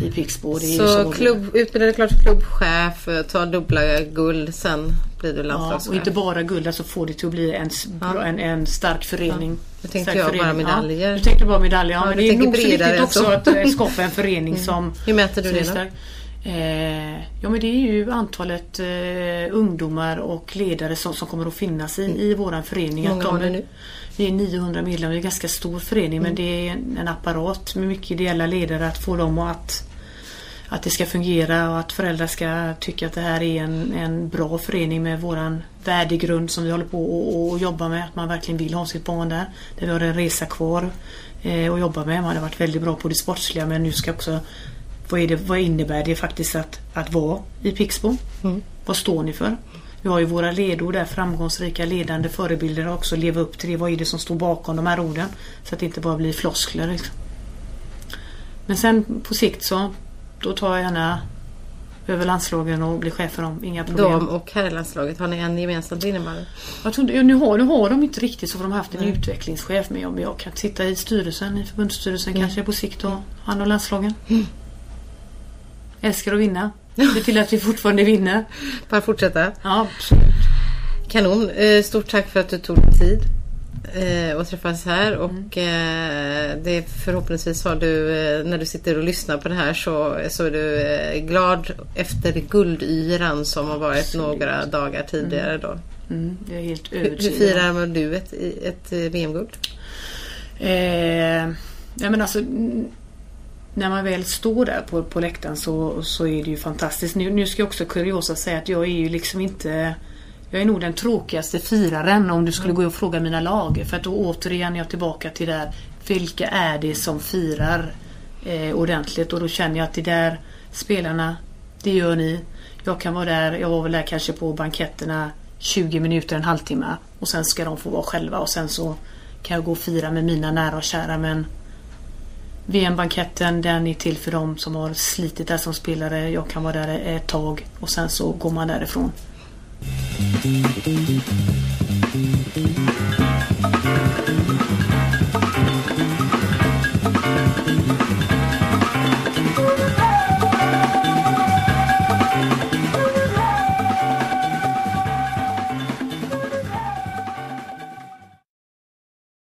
i Pixbo. så, så klubb, utbildade klart klubbchef, ta dubbla guld, sen blir du landslagschef. Ja, och inte bara guld, alltså få det till att bli en, ja. en, en stark förening. Ja. Nu tänkte jag bara medaljer. Ja, du tänkte bara medaljer, ja, men det är nog så viktigt också att eh, skapa en förening mm. som... Hur mäter du det då? Eh, ja men det är ju antalet eh, ungdomar och ledare som, som kommer att finnas i, i våran förening. Hur många har ni nu? Vi är 900 medlemmar, det är en ganska stor förening mm. men det är en, apparat med mycket ideella ledare att få dem att att det ska fungera och att föräldrar ska tycka att det här är en, en bra förening med våran värdegrund som vi håller på och, och jobbar med. Att man verkligen vill ha sitt barn där. Där vi har en resa kvar eh, att jobba med. Man har varit väldigt bra på det sportsliga men nu ska också vad, är det, vad innebär det faktiskt att, att vara i Pixbo? Mm. Vad står ni för? Vi har ju våra ledord där, framgångsrika ledande förebilder också leva upp till det. Vad är det som står bakom de här orden? Så att det inte bara blir floskler. Liksom. Men sen på sikt så då tar jag gärna över landslagen och blir chef för dem. Inga problem. De och herrlandslaget, har ni en gemensamt innebandy? Jag tror, nu, har, nu har de inte riktigt så för de har haft en mm. utvecklingschef med om jag kan sitta i styrelsen, i förbundsstyrelsen mm. kanske på sikt och han och landslagen. Mm. Älskar att vinna. Se till att vi fortfarande vinner. Bara fortsätta. Ja, absolut. Kanon. Eh, stort tack för att du tog tid eh, och träffas här och mm. eh, det förhoppningsvis har du eh, när du sitter och lyssnar på det här så, så är du eh, glad efter guldyran som har varit Absolut. några dagar tidigare mm. då. Mm, jag är helt övertygad. Hur, hur firar du ett, ett VM-guld? Eh, ja, men alltså, när man väl står där på, på läktaren så, så är det ju fantastiskt. Nu, nu ska jag också kuriosa säga att jag är ju liksom inte jag är nog den tråkigaste firaren om du skulle gå och fråga mina lag. För att då återigen är jag tillbaka till där. Vilka är det som firar eh, ordentligt? Och då känner jag att det där spelarna, det gör ni. Jag kan vara där, jag var väl där kanske på banketterna 20 minuter, en halvtimme. Och sen ska de få vara själva och sen så kan jag gå och fira med mina nära och kära. Men VM-banketten den är till för dem som har slitit där som spelare. Jag kan vara där ett tag och sen så går man därifrån. Mm.